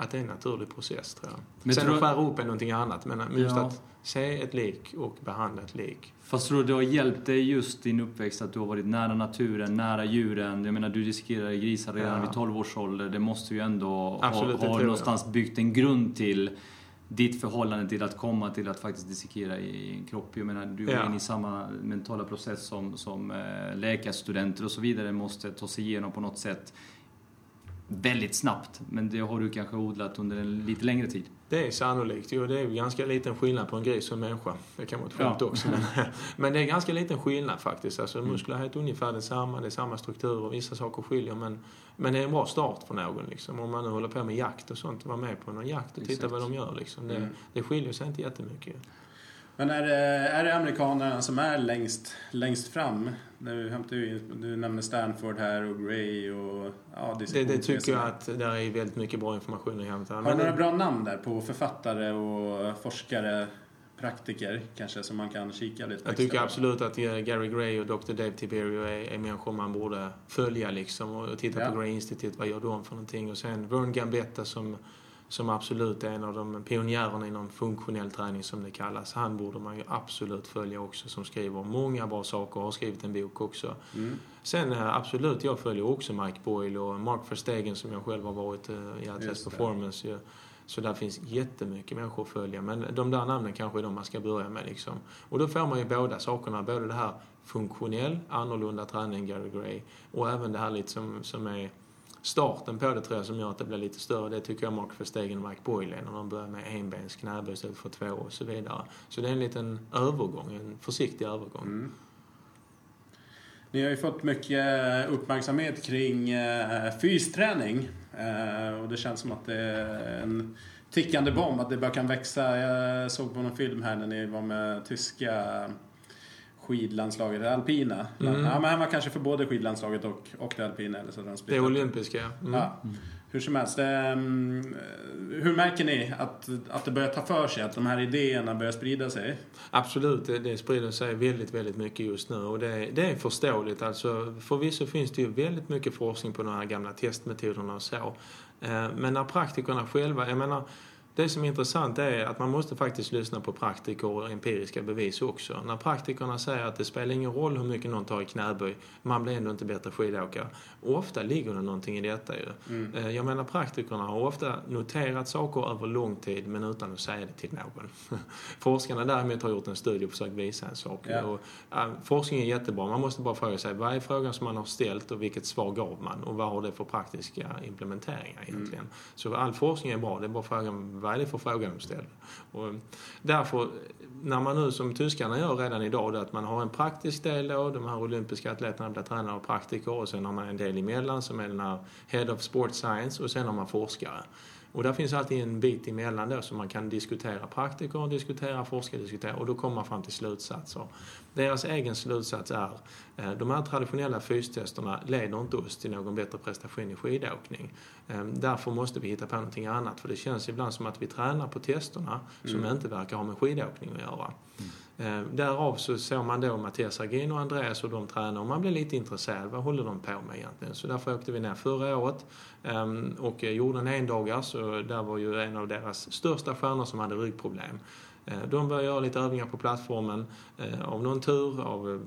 att det är en naturlig process tror jag. Men Sen tror- att skära upp är någonting annat, men just Ja. att se ett lik och behandla ett lik. Fast tror du det har hjälpt dig just din uppväxt att du har varit nära naturen, nära djuren? Jag menar, du dissekerade grisar redan Ja. vid 12 års ålder. Det måste ju ändå Absolut, ha, ha jag. någonstans byggt en grund till ditt förhållande till att komma till att faktiskt dissekera i en kropp. Jag menar, du är Ja. inne i samma mentala process som, som eh, läkarstudenter och så vidare måste ta sig igenom på något sätt väldigt snabbt. Men det har du kanske odlat under en lite längre tid. Det är sannolikt. Jo, det är ganska liten skillnad på en gris och en människa. Det kan vara ett skämt Ja. också. Men, *laughs* men det är ganska liten skillnad faktiskt. Alltså, muskler är ungefär detsamma, det är samma strukturer, vissa saker skiljer. Men, men det är en bra start för någon. Liksom. Om man nu håller på med jakt och sånt, vara med på någon jakt och titta vad de gör. Liksom. Det, Mm. det skiljer sig inte jättemycket. Men är det, är det amerikanerna som är längst, längst fram? Nu hämtar ju in, du nämner Stanford här och Gray och ja, Det, det tycker jag att där är väldigt mycket bra information att hämta. Har du några det, bra namn där på författare och forskare, praktiker kanske som man kan kika lite på jag tycker absolut att Gary Gray och Dr. Dave Tiberio är, är människor man borde följa liksom och titta Ja. på Gray Institute, vad gör de för någonting? Och sen Vern Gambetta som, som absolut är en av de pionjärerna inom funktionell träning som det kallas. Han borde man ju absolut följa också som skriver många bra saker och har skrivit en bok också. Mm. Sen eh, absolut, jag följer också Mike Boyle och Mark Verstegen som jag själv har varit eh, i Atlas. Performance. ju. Så där finns jättemycket människor att följa. Men de där namnen kanske är de man ska börja med. Liksom. Och då får man ju båda sakerna. Både det här funktionell, annorlunda träning, Gary Gray. Och även det här lite som, som är starten på det tror jag som gör att det blir lite större. Det tycker jag Mark Verstegen och Mike Boyle är när de börjar med enbens knäböj istället för två och så vidare. Så det är en liten övergång, en försiktig övergång. Mm. Ni har ju fått mycket uppmärksamhet kring eh, fysträning. Eh, och det känns som att det är en tickande bomb, att det bara kan växa. Jag såg på någon film här när ni var med tyska skidlandslaget, det alpina. Mm. Ja, men han var kanske för både skidlandslaget och, och det alpina. Eller så de Det olympiska. Mm. Ja. Hur som helst. ehm, hur märker ni att, att det börjar ta för sig? Att de här idéerna börjar sprida sig? Absolut, det, det sprider sig väldigt, väldigt mycket just nu och det, det är förståeligt. Alltså, förvisso finns det ju väldigt mycket forskning på de här gamla testmetoderna och så. Eh, Men när praktikerna själva, jag menar, det som är intressant är att man måste faktiskt lyssna på praktiker och empiriska bevis också. När praktikerna säger att det spelar ingen roll hur mycket någon tar i knäböj, man blir ändå inte bättre skidåkare. Ofta ligger det någonting i detta ju. Mm. Eh, Jag menar praktikerna har ofta noterat saker över lång tid men utan att säga det till någon. *laughs* Forskarna däremot har gjort en studie och försökt visa en sak. Ja. Och, äh, forskning är jättebra. Man måste bara fråga sig vad är frågan som man har ställt och vilket svar gav man och vad har det för praktiska implementeringar egentligen. Så all forskning är bra. Det är bara frågan vad är det för fråga de ställer. Och eh, därför, när man nu som tyskarna gör redan idag, det att man har en praktisk del då, de här olympiska atleterna blir tränare och praktiker och sen har man en del emellan som är den här Head of Sport Science och sen har man forskare. Och där finns alltid en bit emellan då som man kan diskutera praktiker, diskutera forskare, diskutera och då kommer man fram till slutsatser. Deras egen slutsats är eh, de här traditionella fystesterna leder inte oss till någon bättre prestation i skidåkning. Eh, Därför måste vi hitta på någonting annat för det känns ibland som att vi tränar på testerna som inte verkar ha med skidåkning att göra. Eh, Därav så såg man då Mattias Agin och Andreas och de tränar och man blev lite intresserad. Vad håller de på med egentligen? Så därför åkte vi ner förra året ehm, och gjorde en endagars och där var ju en av deras största stjärnor som hade ryggproblem. Eh, de började göra lite övningar på plattformen. Eh, av någon tur, av eh,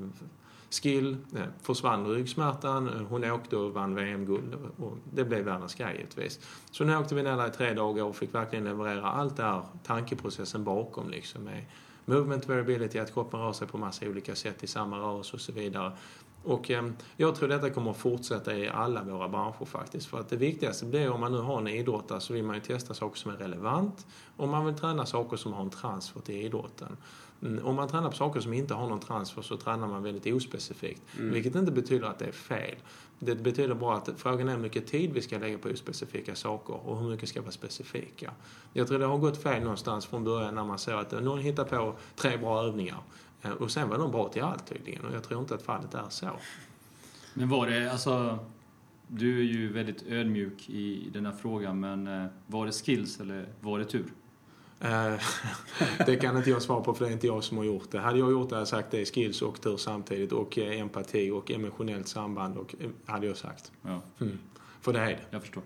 skill, försvann ryggsmärtan. Hon åkte och vann VM-guld och det blev världens grej givetvis. Så nu åkte vi ner där i tre dagar och fick verkligen leverera allt det här tankeprocessen bakom liksom med movement variability, att kroppen rör sig på massa olika sätt i samma rörelse och så vidare. Och eh, jag tror detta kommer att fortsätta i alla våra branscher faktiskt. För att det viktigaste blir om man nu har en idrottare så vill man ju testa saker som är relevant. Och man vill träna saker som har en transfer till idrotten. Mm, Om man tränar på saker som inte har någon transfer så tränar man väldigt ospecifikt. Vilket inte betyder att det är fel. Det betyder bara att frågan är hur mycket tid vi ska lägga på ospecifika saker och hur mycket ska vara specifika. Jag tror det har gått fel någonstans från början när man såg att någon hittar på tre bra övningar och sen var de bra till allt tydligen och jag tror inte att fallet är så. Men var det, alltså... Du är ju väldigt ödmjuk i den här frågan, men eh, var det skills eller var det tur? Eh, *laughs* det kan inte jag svara på för det är inte jag som har gjort det. Hade jag gjort det hade jag sagt det är skills och tur samtidigt och eh, empati och emotionellt samband och eh, hade jag sagt. Ja, Mm. För det är det. jag förstår.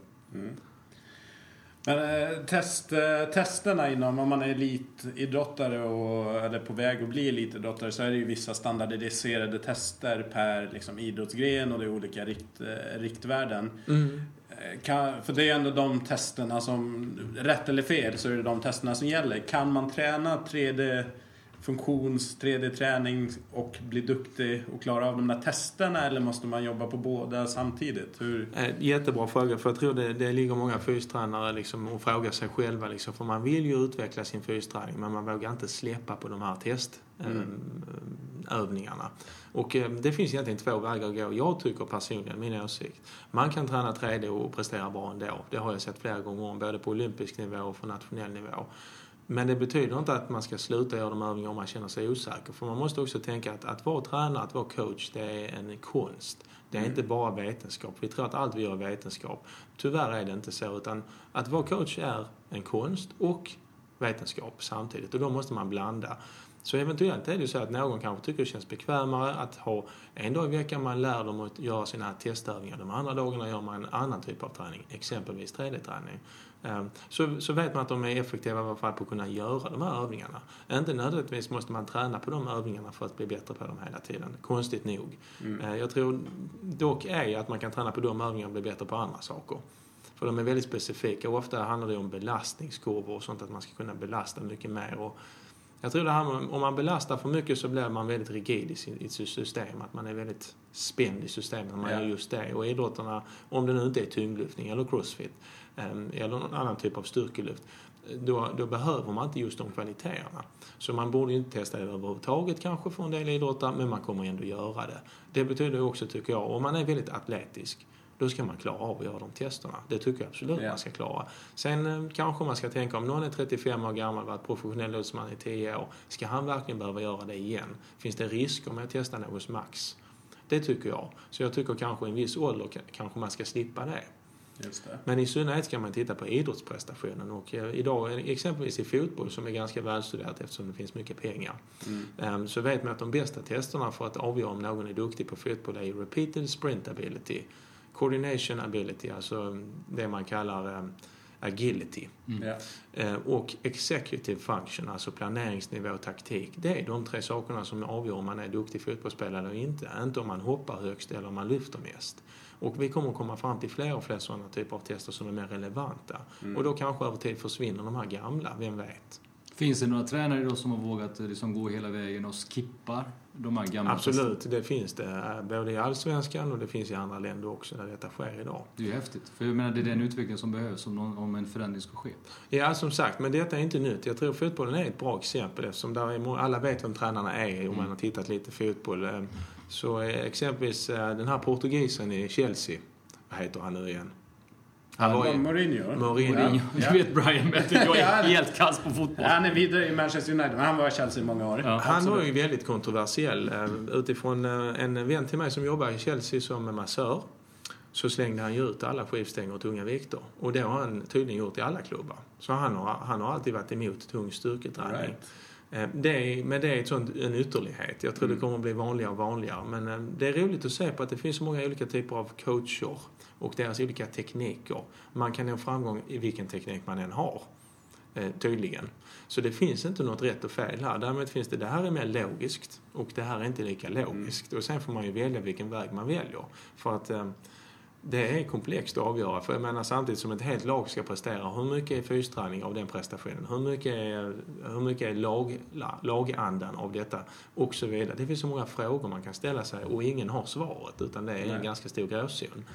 Men eh, test, eh, testerna inom, om man är elitidrottare och, eller på väg att bli elitidrottare så är det ju vissa standardiserade tester per liksom, idrottsgren och det är olika rikt, eh, riktvärden. Eh, Kan, för det är ändå de testerna som, rätt eller fel, så är det de testerna som gäller. Kan man träna 3D funktions 3D-träning och bli duktig och klara av de där testerna eller måste man jobba på båda samtidigt? Hur? Eh, jättebra fråga, för jag tror det, det ligger många fystränare liksom och frågar sig själva. Liksom, för man vill ju utveckla sin fysträning men man vågar inte släppa på de här testövningarna. Och eh, det finns egentligen två vägar att gå. Jag tycker personligen, min åsikt, man kan träna 3D och prestera bra ändå. Det har jag sett flera gånger om, både på olympisk nivå och på nationell nivå. Men det betyder inte att man ska sluta göra de övningar om man känner sig osäker. För man måste också tänka att att vara tränare, att vara coach, det är en konst. Det är inte bara vetenskap. Vi tror att allt vi gör är vetenskap. Tyvärr är det inte så. Utan att vara coach är en konst och vetenskap samtidigt. Och då måste man blanda. Så eventuellt är det så att någon kanske tycker det känns bekvämare att ha en dag i veckan man lär dem att göra sina testövningar. De andra dagarna gör man en annan typ av träning, exempelvis 3D-träning. Ehm, Så, så vet man att de är effektiva i alla fall på att kunna göra de här övningarna. Inte nödvändigtvis måste man träna på de övningarna för att bli bättre på dem hela tiden. Konstigt nog. Eh, Jag tror dock är att man kan träna på de övningarna och bli bättre på andra saker. För de är väldigt specifika och ofta handlar det om belastningskurvor och sånt, att man ska kunna belasta mycket mer. Och jag tror det här med, om man belastar för mycket så blir man väldigt rigid i, sitt system. Att man är väldigt spänd i systemet när man Ja. gör just det. Och idrotterna, om det nu inte är tyngdlyftning eller crossfit em, eller någon annan typ av styrkelyft, då, då behöver man inte just de kvaliteterna. Så man borde ju inte testa det överhuvudtaget kanske för en del idrottare, men man kommer ändå göra det. Det betyder också, tycker jag, om man är väldigt atletisk, då ska man klara av att göra de testerna. Det tycker jag absolut Ja. man ska klara. Sen eh, kanske man ska tänka om någon är 35 år gammal, varit professionell idrottsman i 10 år, ska han verkligen behöva göra det igen? Finns det risker med att testa någons max? Det tycker jag. Så jag tycker kanske i en viss ålder ka- kanske man ska slippa det. Det. Men i synnerhet ska man titta på idrottsprestationen. Och eh, idag, exempelvis i fotboll, som är ganska välstuderat eftersom det finns mycket pengar, eh, så vet man att de bästa testerna för att avgöra om någon är duktig på fotboll är repeated sprint ability, coordination ability, alltså det man kallar eh, agility. Ja. Eh, och executive function, alltså planeringsnivå och taktik. Det är de tre sakerna som avgör om man är duktig fotbollsspelare eller inte. Inte om man hoppar högst eller om man lyfter mest. Och vi kommer att komma fram till fler och fler sådana typer av tester som är mer relevanta. Och då kanske över tid försvinner de här gamla, vem vet? Finns det några tränare då som har vågat eh, liksom gå hela vägen och skippa de här gamla testerna? Absolut, det finns det. eh, Både i allsvenskan och det finns i andra länder också där detta sker idag. Det är ju häftigt. För jag menar, det är den utveckling som behövs om, någon, om en förändring ska ske. Ja, som sagt, men detta är inte nytt. Jag tror fotbollen är ett bra exempel eftersom där är, alla vet vem tränarna är om man har tittat lite fotboll. Eh, Så exempelvis den här portugisen i Chelsea, vad heter han nu igen? Han var ju... Mourinho? Mourinho. Ja. Du vet Brian bättre. Jag är helt kass på fotboll. Han är vidare i Manchester United, men han var i Chelsea i många år. Ja. Han var ju väldigt kontroversiell. Eh, Utifrån eh, en vän till mig som jobbar i Chelsea som massör så slängde han ju ut alla skivstänger och tunga vikter. Och det har han tydligen gjort i alla klubbar. Så han har, han har alltid varit emot tung styrketräning. Right. Eh, Det är, men det är ett sånt, en ytterlighet. Jag tror det kommer att bli vanligare och vanligare. Men det är roligt att se på att det finns så många olika typer av coacher och deras olika tekniker. Man kan nå framgång i vilken teknik man än har. Eh, tydligen. Så det finns inte något rätt och fel här. Däremot finns det, det här är mer logiskt och det här är inte lika logiskt. Och sen får man ju välja vilken väg man väljer. För att eh, det är komplext att avgöra. För jag menar samtidigt som ett helt lag ska prestera, hur mycket är fysträning av den prestationen? Hur mycket är, hur mycket är lag, la- lagandan av detta? Och så vidare. Det finns så många frågor man kan ställa sig och ingen har svaret utan det är en Nej. ganska stor gråzon.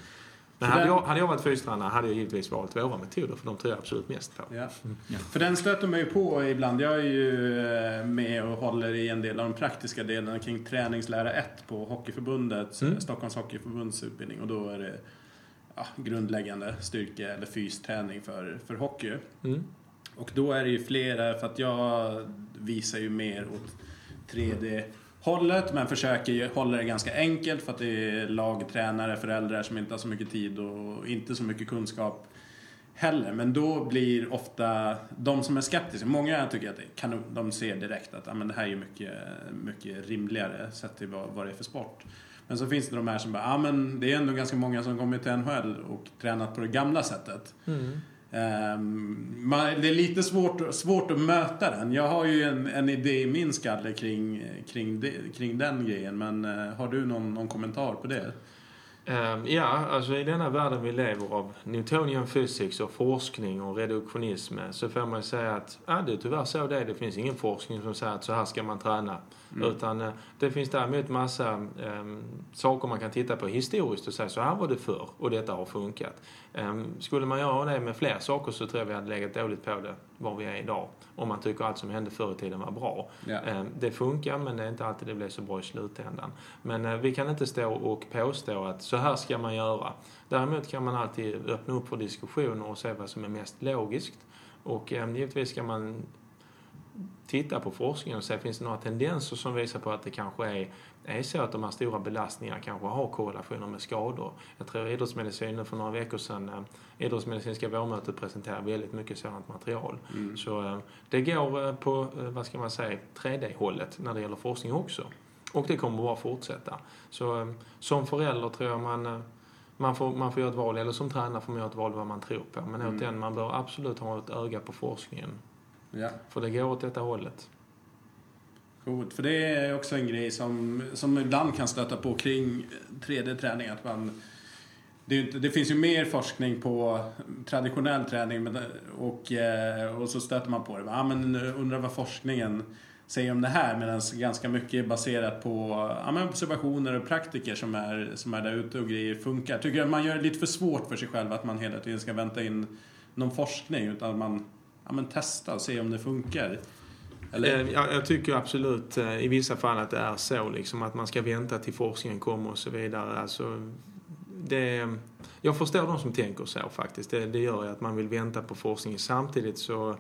Men hade den- jag, hade jag varit fystränare hade jag givetvis valt våra metoder för de tror jag absolut mest på. Ja. Ja. För den stöter man ju på ibland. Jag är ju eh, med och håller i en del av de praktiska delarna kring träningslära 1 på Hockeyförbundets, Mm. Stockholms Hockeyförbunds utbildning. Och då är det ja, grundläggande styrke eller fysträning för, för hockey. Mm. Och då är det ju flera, för att jag visar ju mer åt hållet men försöker hålla det ganska enkelt för att det är lagtränare, föräldrar som inte har så mycket tid och inte så mycket kunskap heller. Men då blir ofta de som är skeptiska, många tycker att det kanon, de ser direkt att ah, men det här är ju mycket, mycket rimligare sett till vad, vad det är för sport. Men så finns det de här som bara, ah, men det är ändå ganska många som kommer till NHL och tränat på det gamla sättet. Mm. Um, man, det är lite svårt, svårt att möta den. Jag har ju en, en idé i min skalle kring, kring, de, kring den grejen. Men uh, har du någon, någon kommentar på det? Um, ja, alltså i denna världen vi lever av Newtonian physics och forskning och reduktionism så får man säga att ja, det är tyvärr så det är. Det finns ingen forskning som säger att så här ska man träna. Mm. Utan uh, det finns däremot massa um, saker man kan titta på historiskt och säga så här var det förr och detta har funkat. Um, skulle man göra det med fler saker så tror jag vi hade legat dåligt på det var vi är idag. Om man tycker allt som hände förr i tiden var bra. Ja. Um, det funkar men det är inte alltid det blir så bra i slutändan. Men uh, vi kan inte stå och påstå att så här ska man göra. Däremot kan man alltid öppna upp för diskussioner och se vad som är mest logiskt. Och um, givetvis ska man titta på forskningen och se finns det några tendenser som visar på att det kanske är, är så att de här stora belastningarna kanske har korrelationer med skador. Jag tror idrottsmedicinen för några veckor sedan, eh, idrottsmedicinska vårmötet presenterade väldigt mycket sådant material. Mm. Så eh, det går eh, på, vad ska man säga, 3D-hållet när det gäller forskning också. Och det kommer bara fortsätta. Så som förälder tror jag man man får, man får göra ett val, eller som tränare får man göra ett val vad man tror på. Men mm. återigen, man bör absolut ha ett öga på forskningen. Ja. För det går åt detta hållet. Coolt, för det är också en grej som, som ibland kan stöta på kring 3D-träning. Att man, det, inte, det, finns ju mer forskning på traditionell träning och, eh, och så stöter man på det. Ja, men undrar vad forskningen säger om det här medan ganska mycket är baserat på ja, observationer och praktiker som är, som är där ute och grejer funkar. Tycker jag man gör det lite för svårt för sig själv att man hela tiden ska vänta in någon forskning utan man ja, men testa och se om det funkar. Eller? Eh, jag, jag tycker absolut eh, i vissa fall att det är så, liksom, att man ska vänta till forskningen kommer och så vidare. Alltså, det, jag förstår de som tänker så faktiskt. Det, det gör ju att man vill vänta på forskningen. Samtidigt så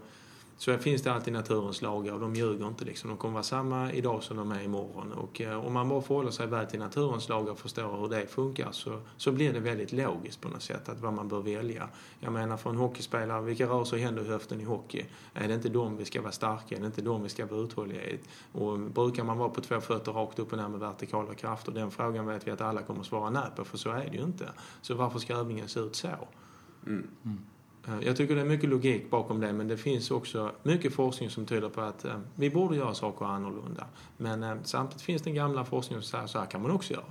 så finns det alltid naturens lagar och de ljuger inte liksom. De kommer vara samma idag som de är imorgon. Och eh, om man bara förhåller sig väl till naturens lagar och förstår hur det funkar så, så blir det väldigt logiskt på något sätt att vad man bör välja. Jag menar för en hockeyspelare, vilka rörelser händer i höften i hockey? Är det inte de vi ska vara starka Är det inte de vi ska vara uthålliga i? Och brukar man vara på två fötter rakt upp och ner med vertikala krafter? Den frågan vet vi att alla kommer svara nej på, för så är det ju inte. Så varför ska övningen se ut så? Mm. Mm. Eh, jag tycker det är mycket logik bakom det men det finns också mycket forskning som tyder på att eh, vi borde göra saker annorlunda. Men eh, samtidigt finns den gamla forskningen som säger så här kan man också göra.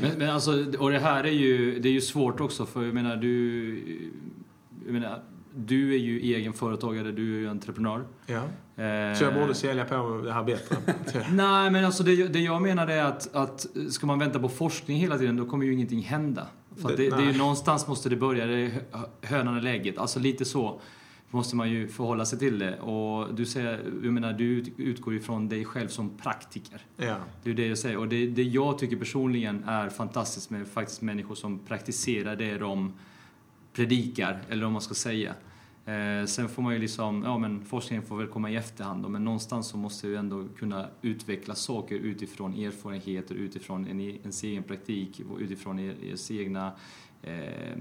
Men, men alltså, och det här är ju, det är ju svårt också för jag menar du... Jag menar, du är ju egen företagare, du är ju entreprenör. Ja. Så jag borde sälja på det här bättre? *laughs* Nej, men alltså det, det jag menar är att, att ska man vänta på forskning hela tiden då kommer ju ingenting hända. För det, det, det är ju någonstans måste det börja, det är hönan och lägget. Alltså lite så måste man ju förhålla sig till det. Och du säger, jag menar, du utgår ju från dig själv som praktiker. Ja. Det är det jag säger. Och det, det jag tycker personligen är fantastiskt med faktiskt människor som praktiserar det de predikar, eller vad man ska säga. Eh, sen får man ju liksom, ja men forskningen får väl komma i efterhand då, men någonstans så måste vi ändå kunna utveckla saker utifrån erfarenheter, utifrån en, ens egen praktik, utifrån er, ens egna eh,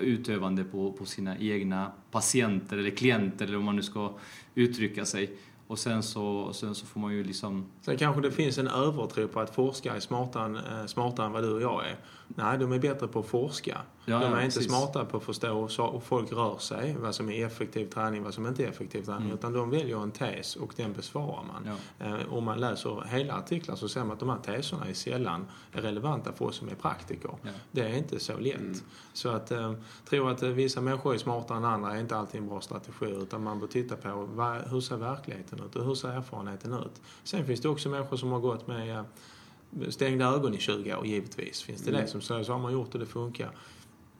utövande på, på sina egna patienter eller klienter eller om man nu ska uttrycka sig. Och sen så, sen så får man ju liksom... Sen kanske det finns en övertro på att forskare är smartare, eh, smartare än vad du och jag är. Nej, de är bättre på att forska. Ja, de är ja, inte precis. smarta på att förstå hur folk rör sig, vad som är effektiv träning, vad som inte är effektiv träning. Mm. Utan de väljer en tes och den besvarar man. Ja. Eh, om man läser hela artiklar så ser man att de här teserna är sällan relevanta för oss som är praktiker. Ja. Det är inte så lätt. Mm. Så att eh, tro att eh, vissa människor är smartare än andra är inte alltid en bra strategi. Utan man bör titta på vad, hur ser verkligheten ut och hur ser erfarenheten ut. Sen finns det också människor som har gått med stängda ögon i 20 år, givetvis. Finns det mm. det som säger så har man gjort och det funkar.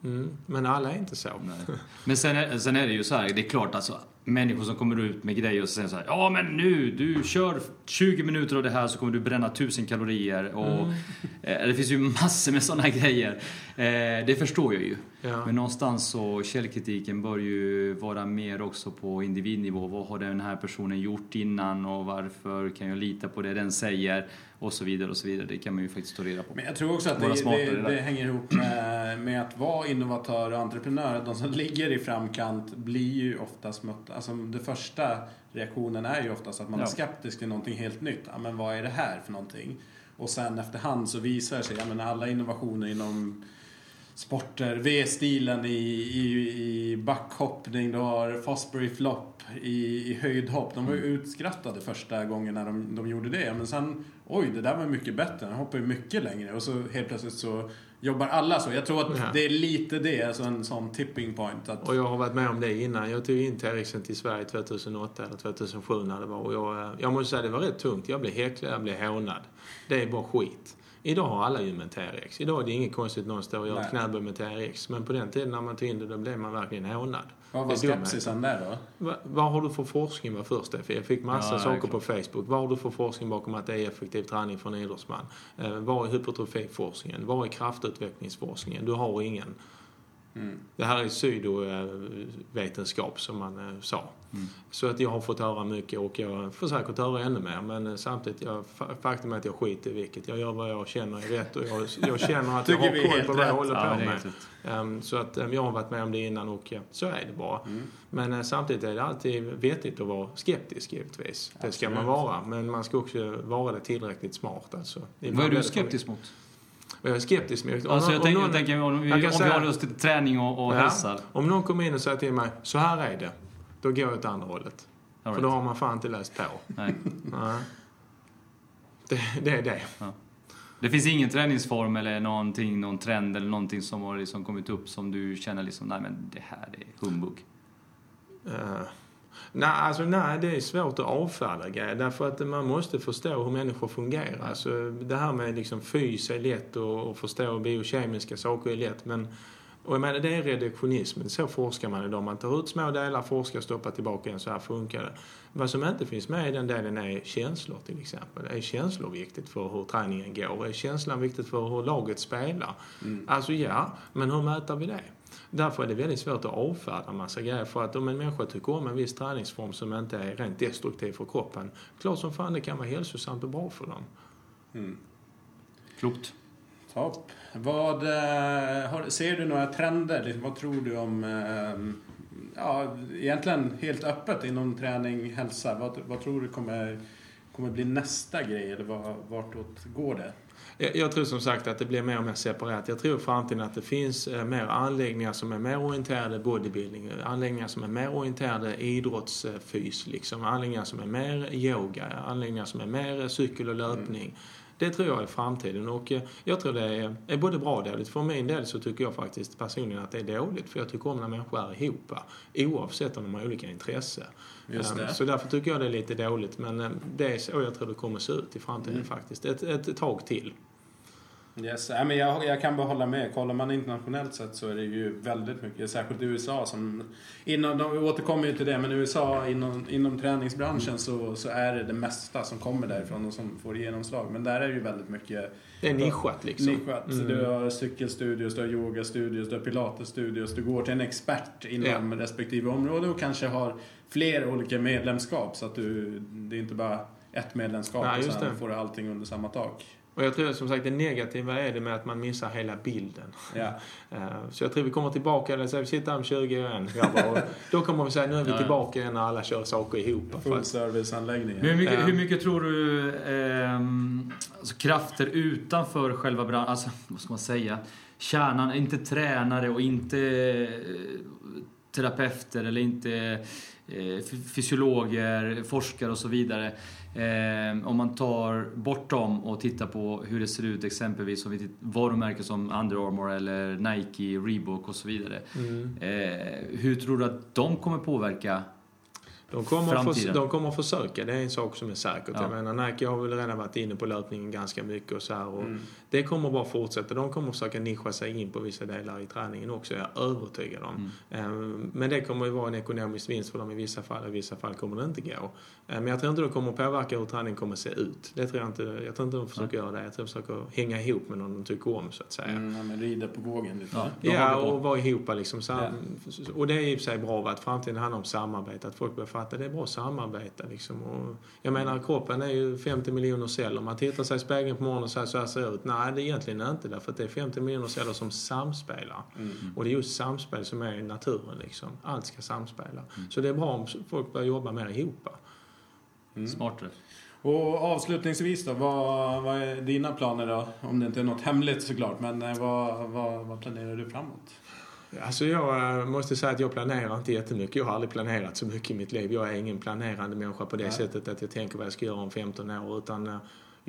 Mm. Men alla är inte så. Nej. *laughs* Men sen är, sen är det ju så här, det är klart alltså människor som kommer ut med grejer och säger så här, ja men nu, du kör 20 minuter av det här så kommer du bränna 1000 kalorier och mm. eh, det finns ju massor med sådana grejer. Eh, det förstår jag ju. Ja. Men någonstans så källkritiken bör ju vara mer också på individnivå. Vad har den här personen gjort innan och varför kan jag lita på det den säger? Och så vidare och så vidare. Det kan man ju faktiskt ta reda på. Men jag tror också att det, det, det, hänger ihop med, med att vara innovatör och entreprenör. De som ligger i framkant blir ju oftast mötta. Alltså det första reaktionen är ju oftast att man ja. är skeptisk till någonting helt nytt. Ja, men vad är det här för någonting? Och sen efterhand så visar det sig, ja men alla innovationer inom sporter. V-stilen i, i, i backhoppning, du har Fosbury Flop i, i höjdhopp. De var ju utskrattade första gången när de, de gjorde det. Men sen, oj, det där var mycket bättre. Han hoppar ju mycket längre. Och så helt plötsligt så jobbar alla så. Jag tror att det är lite det, alltså en sån tipping point. Att, Och jag har varit med om det innan. Jag tog in Teriksen till Sverige 2008 eller 2007 när det var. Och jag, eh, jag måste säga det var rätt tungt. Jag blev häcklad, jag blev hånad. Det är bara skit. Idag har alla ju med TRX. Idag är det inget konstigt någon står och gör ett knäböj med TRX. Men på den tiden när man tog in det, då blev man verkligen hånad. vad var skepsisen där då? Va, vad har du för forskning var först det? För jag fick massa Ja, saker på Facebook. Vad har du för forskning bakom att det är effektiv träning för en idrottsman? Eh, vad är hypertrofiforskningen? Vad är kraftutvecklingsforskningen? Du har ingen. Mm. Det här är pseudovetenskap som man eh, sa. Mm. Så att jag har fått höra mycket och jag försöker att höra ännu mer. Men eh, samtidigt, jag, fa- faktum är att jag skiter i vilket. Jag gör vad jag känner är rätt och jag, jag känner att jag har koll på vad jag håller Ja, på är med. Ehm, Så att ehm, jag har varit med om det innan och ja, så är det bara. Mm. Men eh, samtidigt är det alltid vettigt att vara skeptisk givetvis. Det ska man vara. Men man ska också vara det tillräckligt smart alltså. Vad är du skeptisk mot? För- Jag är skeptisk mot... om Alltså någon- jag, om någon- jag tänker om vi, om vi säga- håller oss till träning och, och Ja. hälsa. Om någon kommer in och säger till mig, så här är det. Då går jag åt andra hållet. All För då right. har man fan inte läst på. Nej. Nej. Det, det är det. Det finns ingen träningsform eller någonting, någon trend eller någonting som har liksom kommit upp som du känner liksom, nej men det här är humbug. Uh, nej, alltså, nej, det är svårt att avfärda grejer. Därför att man måste förstå hur människor fungerar. Alltså, det här med liksom fys är lätt och, och förstå biokemiska saker är lätt. Men, och jag menar, det är reduktionismen. Så forskar man idag. Man tar ut små delar, forskar, stoppar tillbaka igen. Så här funkar det. Vad som inte finns med i den delen är känslor till exempel. Är känslor viktigt för hur träningen går? Är känslan viktigt för hur laget spelar? Alltså ja, men hur mäter vi det? Därför är det väldigt svårt att avfärda en massa grejer. För att om en människa tycker om en viss träningsform som inte är rent destruktiv för kroppen, klart som fan det kan vara hälsosamt och bra för dem. Mm. Klokt. Topp. Vad, eh, har, ser du några trender? Vad tror du om, eh, ja, egentligen helt öppet inom träning, hälsa. Vad, vad tror du kommer, kommer bli nästa grej? Eller vad, vartåt går det? Jag, jag tror som sagt att det blir mer och mer separat. Jag tror i framtiden att det finns eh, mer anläggningar som är mer orienterade bodybuilding, anläggningar som är mer orienterade idrottsfys, liksom. anläggningar som är mer yoga, anläggningar som är mer cykel och löpning. Det tror jag är framtiden och eh, jag tror det är, både bra och dåligt. För min del så tycker jag faktiskt personligen att det är dåligt för jag tycker om när människor är ihop. Oavsett om de har olika intresse. Eh, det. Så därför tycker jag det är lite dåligt men eh, det är så jag tror det kommer se ut i framtiden Mm. faktiskt. Ett, ett tag till. Yes. Ja, men jag, jag kan bara hålla med. Kollar man internationellt sett så är det ju väldigt mycket, särskilt i USA som... Inom, de, vi återkommer ju till det, men i USA inom, inom träningsbranschen så, så är det det mesta som kommer därifrån och som får genomslag. Men där är det ju väldigt mycket Det är nischat liksom. nischat. Mm. Du har cykelstudios, du har yogastudios, du har pilatesstudios. Du går till en expert inom respektive område och kanske har fler olika medlemskap så att du, det är inte bara ett medlemskap Nej, och sen får du allting under samma tak. Och jag tror som sagt det negativa är det med att man missar hela bilden. Ja. *laughs* Eh, Så jag tror vi kommer tillbaka, eller så vi sitter här om 20 år igen, då kommer vi säga nu är vi Ja, ja. tillbaka igen när alla kör saker ihop. Full serviceanläggning. Hur mycket, Ja. hur mycket tror du ehm, alltså krafter utanför själva branschen, alltså vad ska man säga, kärnan, inte tränare och inte eh, terapeuter eller inte eh, fysiologer, forskare och så vidare. Eh, om man tar bort dem och tittar på hur det ser ut exempelvis om vi varumärken som Under Armour eller Nike, Reebok och så vidare. mm. Eh, hur tror du att de kommer påverka de, kommer att Framtiden. förs- de kommer att försöka, det är en sak som är säkert. Ja. Jag menar, Nike har väl redan varit inne på löpningen ganska mycket och så här. Och Mm. Det kommer bara fortsätta. De kommer att försöka nischa sig in på vissa delar i träningen också, jag är övertygad om. Mm. Eh, Men det kommer ju vara en ekonomisk vinst för dem i vissa fall, i vissa fall kommer det inte gå. Eh, Men jag tror inte det kommer att påverka hur träningen kommer att se ut. Det tror jag inte, jag tror inte de försöker göra det. Jag tror de försöker hänga ihop med någon de tycker om så att säga. Mm, ja, men rida på vågen lite. Ja. Ja, och vara ihop liksom. Så här, Och det är i och för sig bra att framtiden handlar om samarbete. Att folk börjar fatta det är bra att samarbeta liksom. Och jag menar kroppen är ju 50 miljoner celler. Man tittar sig i spegeln på morgonen och säger så här ser det ut. Nej, det är egentligen inte därför att det är 50 miljoner celler som samspelar. Mm. Och det är just samspel som är i naturen liksom. Allt ska samspela. Så det är bra om folk börjar jobba mer ihop. Mm. smartare? Och avslutningsvis då, vad, vad är dina planer då? Om det inte är något hemligt såklart, men eh, vad, vad, vad planerar du framåt? Alltså jag eh, måste säga att jag planerar inte jättemycket. Jag har aldrig planerat så mycket i mitt liv. Jag är ingen planerande människa på det Nej. sättet att jag tänker vad jag ska göra om 15 år. Utan eh,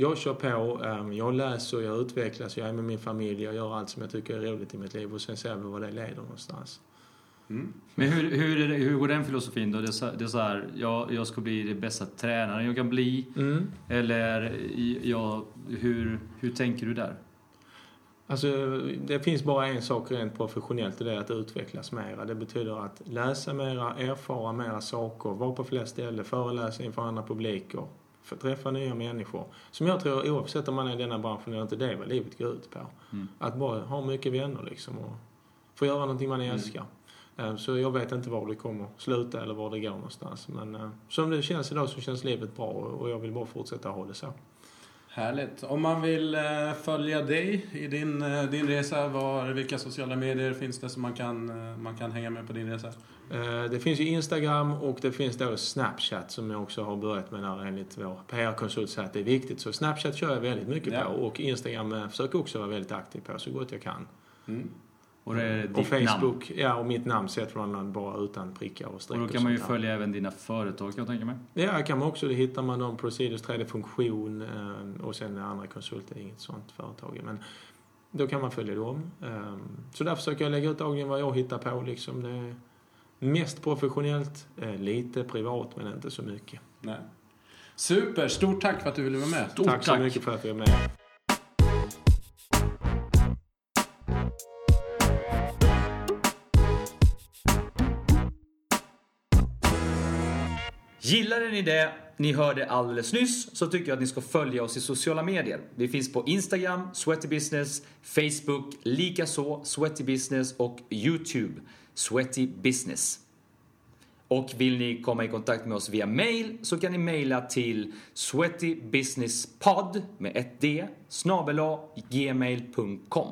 jag kör på, eh, jag läser, jag utvecklas, jag är med min familj, jag gör allt som jag tycker är roligt i mitt liv och sen ser vi vad det leder någonstans. Mm. Men hur, hur, är det, hur går den filosofin då? Det är så, det är så här, jag, jag ska bli det bästa tränaren jag kan bli. Mm. Eller jag, hur, hur tänker du där? Alltså, det finns bara en sak rent professionellt och det är att utvecklas mera. Det betyder att läsa mera, erfara mera saker, vara på fler ställen, föreläsa inför andra publiker, få träffa nya människor. Som jag tror, oavsett om man är i denna branschen eller inte, det är vad livet går ut på. Mm. Att bara ha mycket vänner liksom och få göra någonting man älskar. Eh, Så jag vet inte var det kommer sluta eller var det går någonstans. Men eh, som det känns idag så känns livet bra och jag vill bara fortsätta ha det så. Härligt. Om man vill eh, följa dig i din, din resa, var, vilka sociala medier finns det som man kan, man kan hänga med på din resa? Eh, Det finns ju Instagram och det finns då Snapchat som jag också har börjat med där enligt vår PR-konsult säger att det är viktigt. Så Snapchat kör jag väldigt mycket Ja. på och Instagram eh, försöker också vara väldigt aktiv på så gott jag kan. Mm. Och det är ditt Och Facebook, namn. ja och mitt namn Seth Ronald bara utan prickar och streck Och då och kan man ju följa även dina företag kan jag tänka mig. Ja, kan man också. Det hittar man dem Proceedus 3D-funktion eh, och sen andra konsulter, inget sånt företag. Men då kan man följa dem. Så där försöker jag lägga ut dagligen vad jag hittar på liksom. Det mest professionellt, eh, lite privat men inte så mycket. Nej. Super, stort tack för att du ville vara med. Stort tack så tack. mycket för att jag är med. Gillade ni det ni hörde alldeles nyss så tycker jag att ni ska följa oss i sociala medier. Vi finns på Instagram, Sweaty Business, Facebook, likaså Sweaty Business och YouTube, Sweaty Business. Och vill ni komma i kontakt med oss via mail så kan ni mejla till sweatybusinesspod med ett d snabel gmail.com.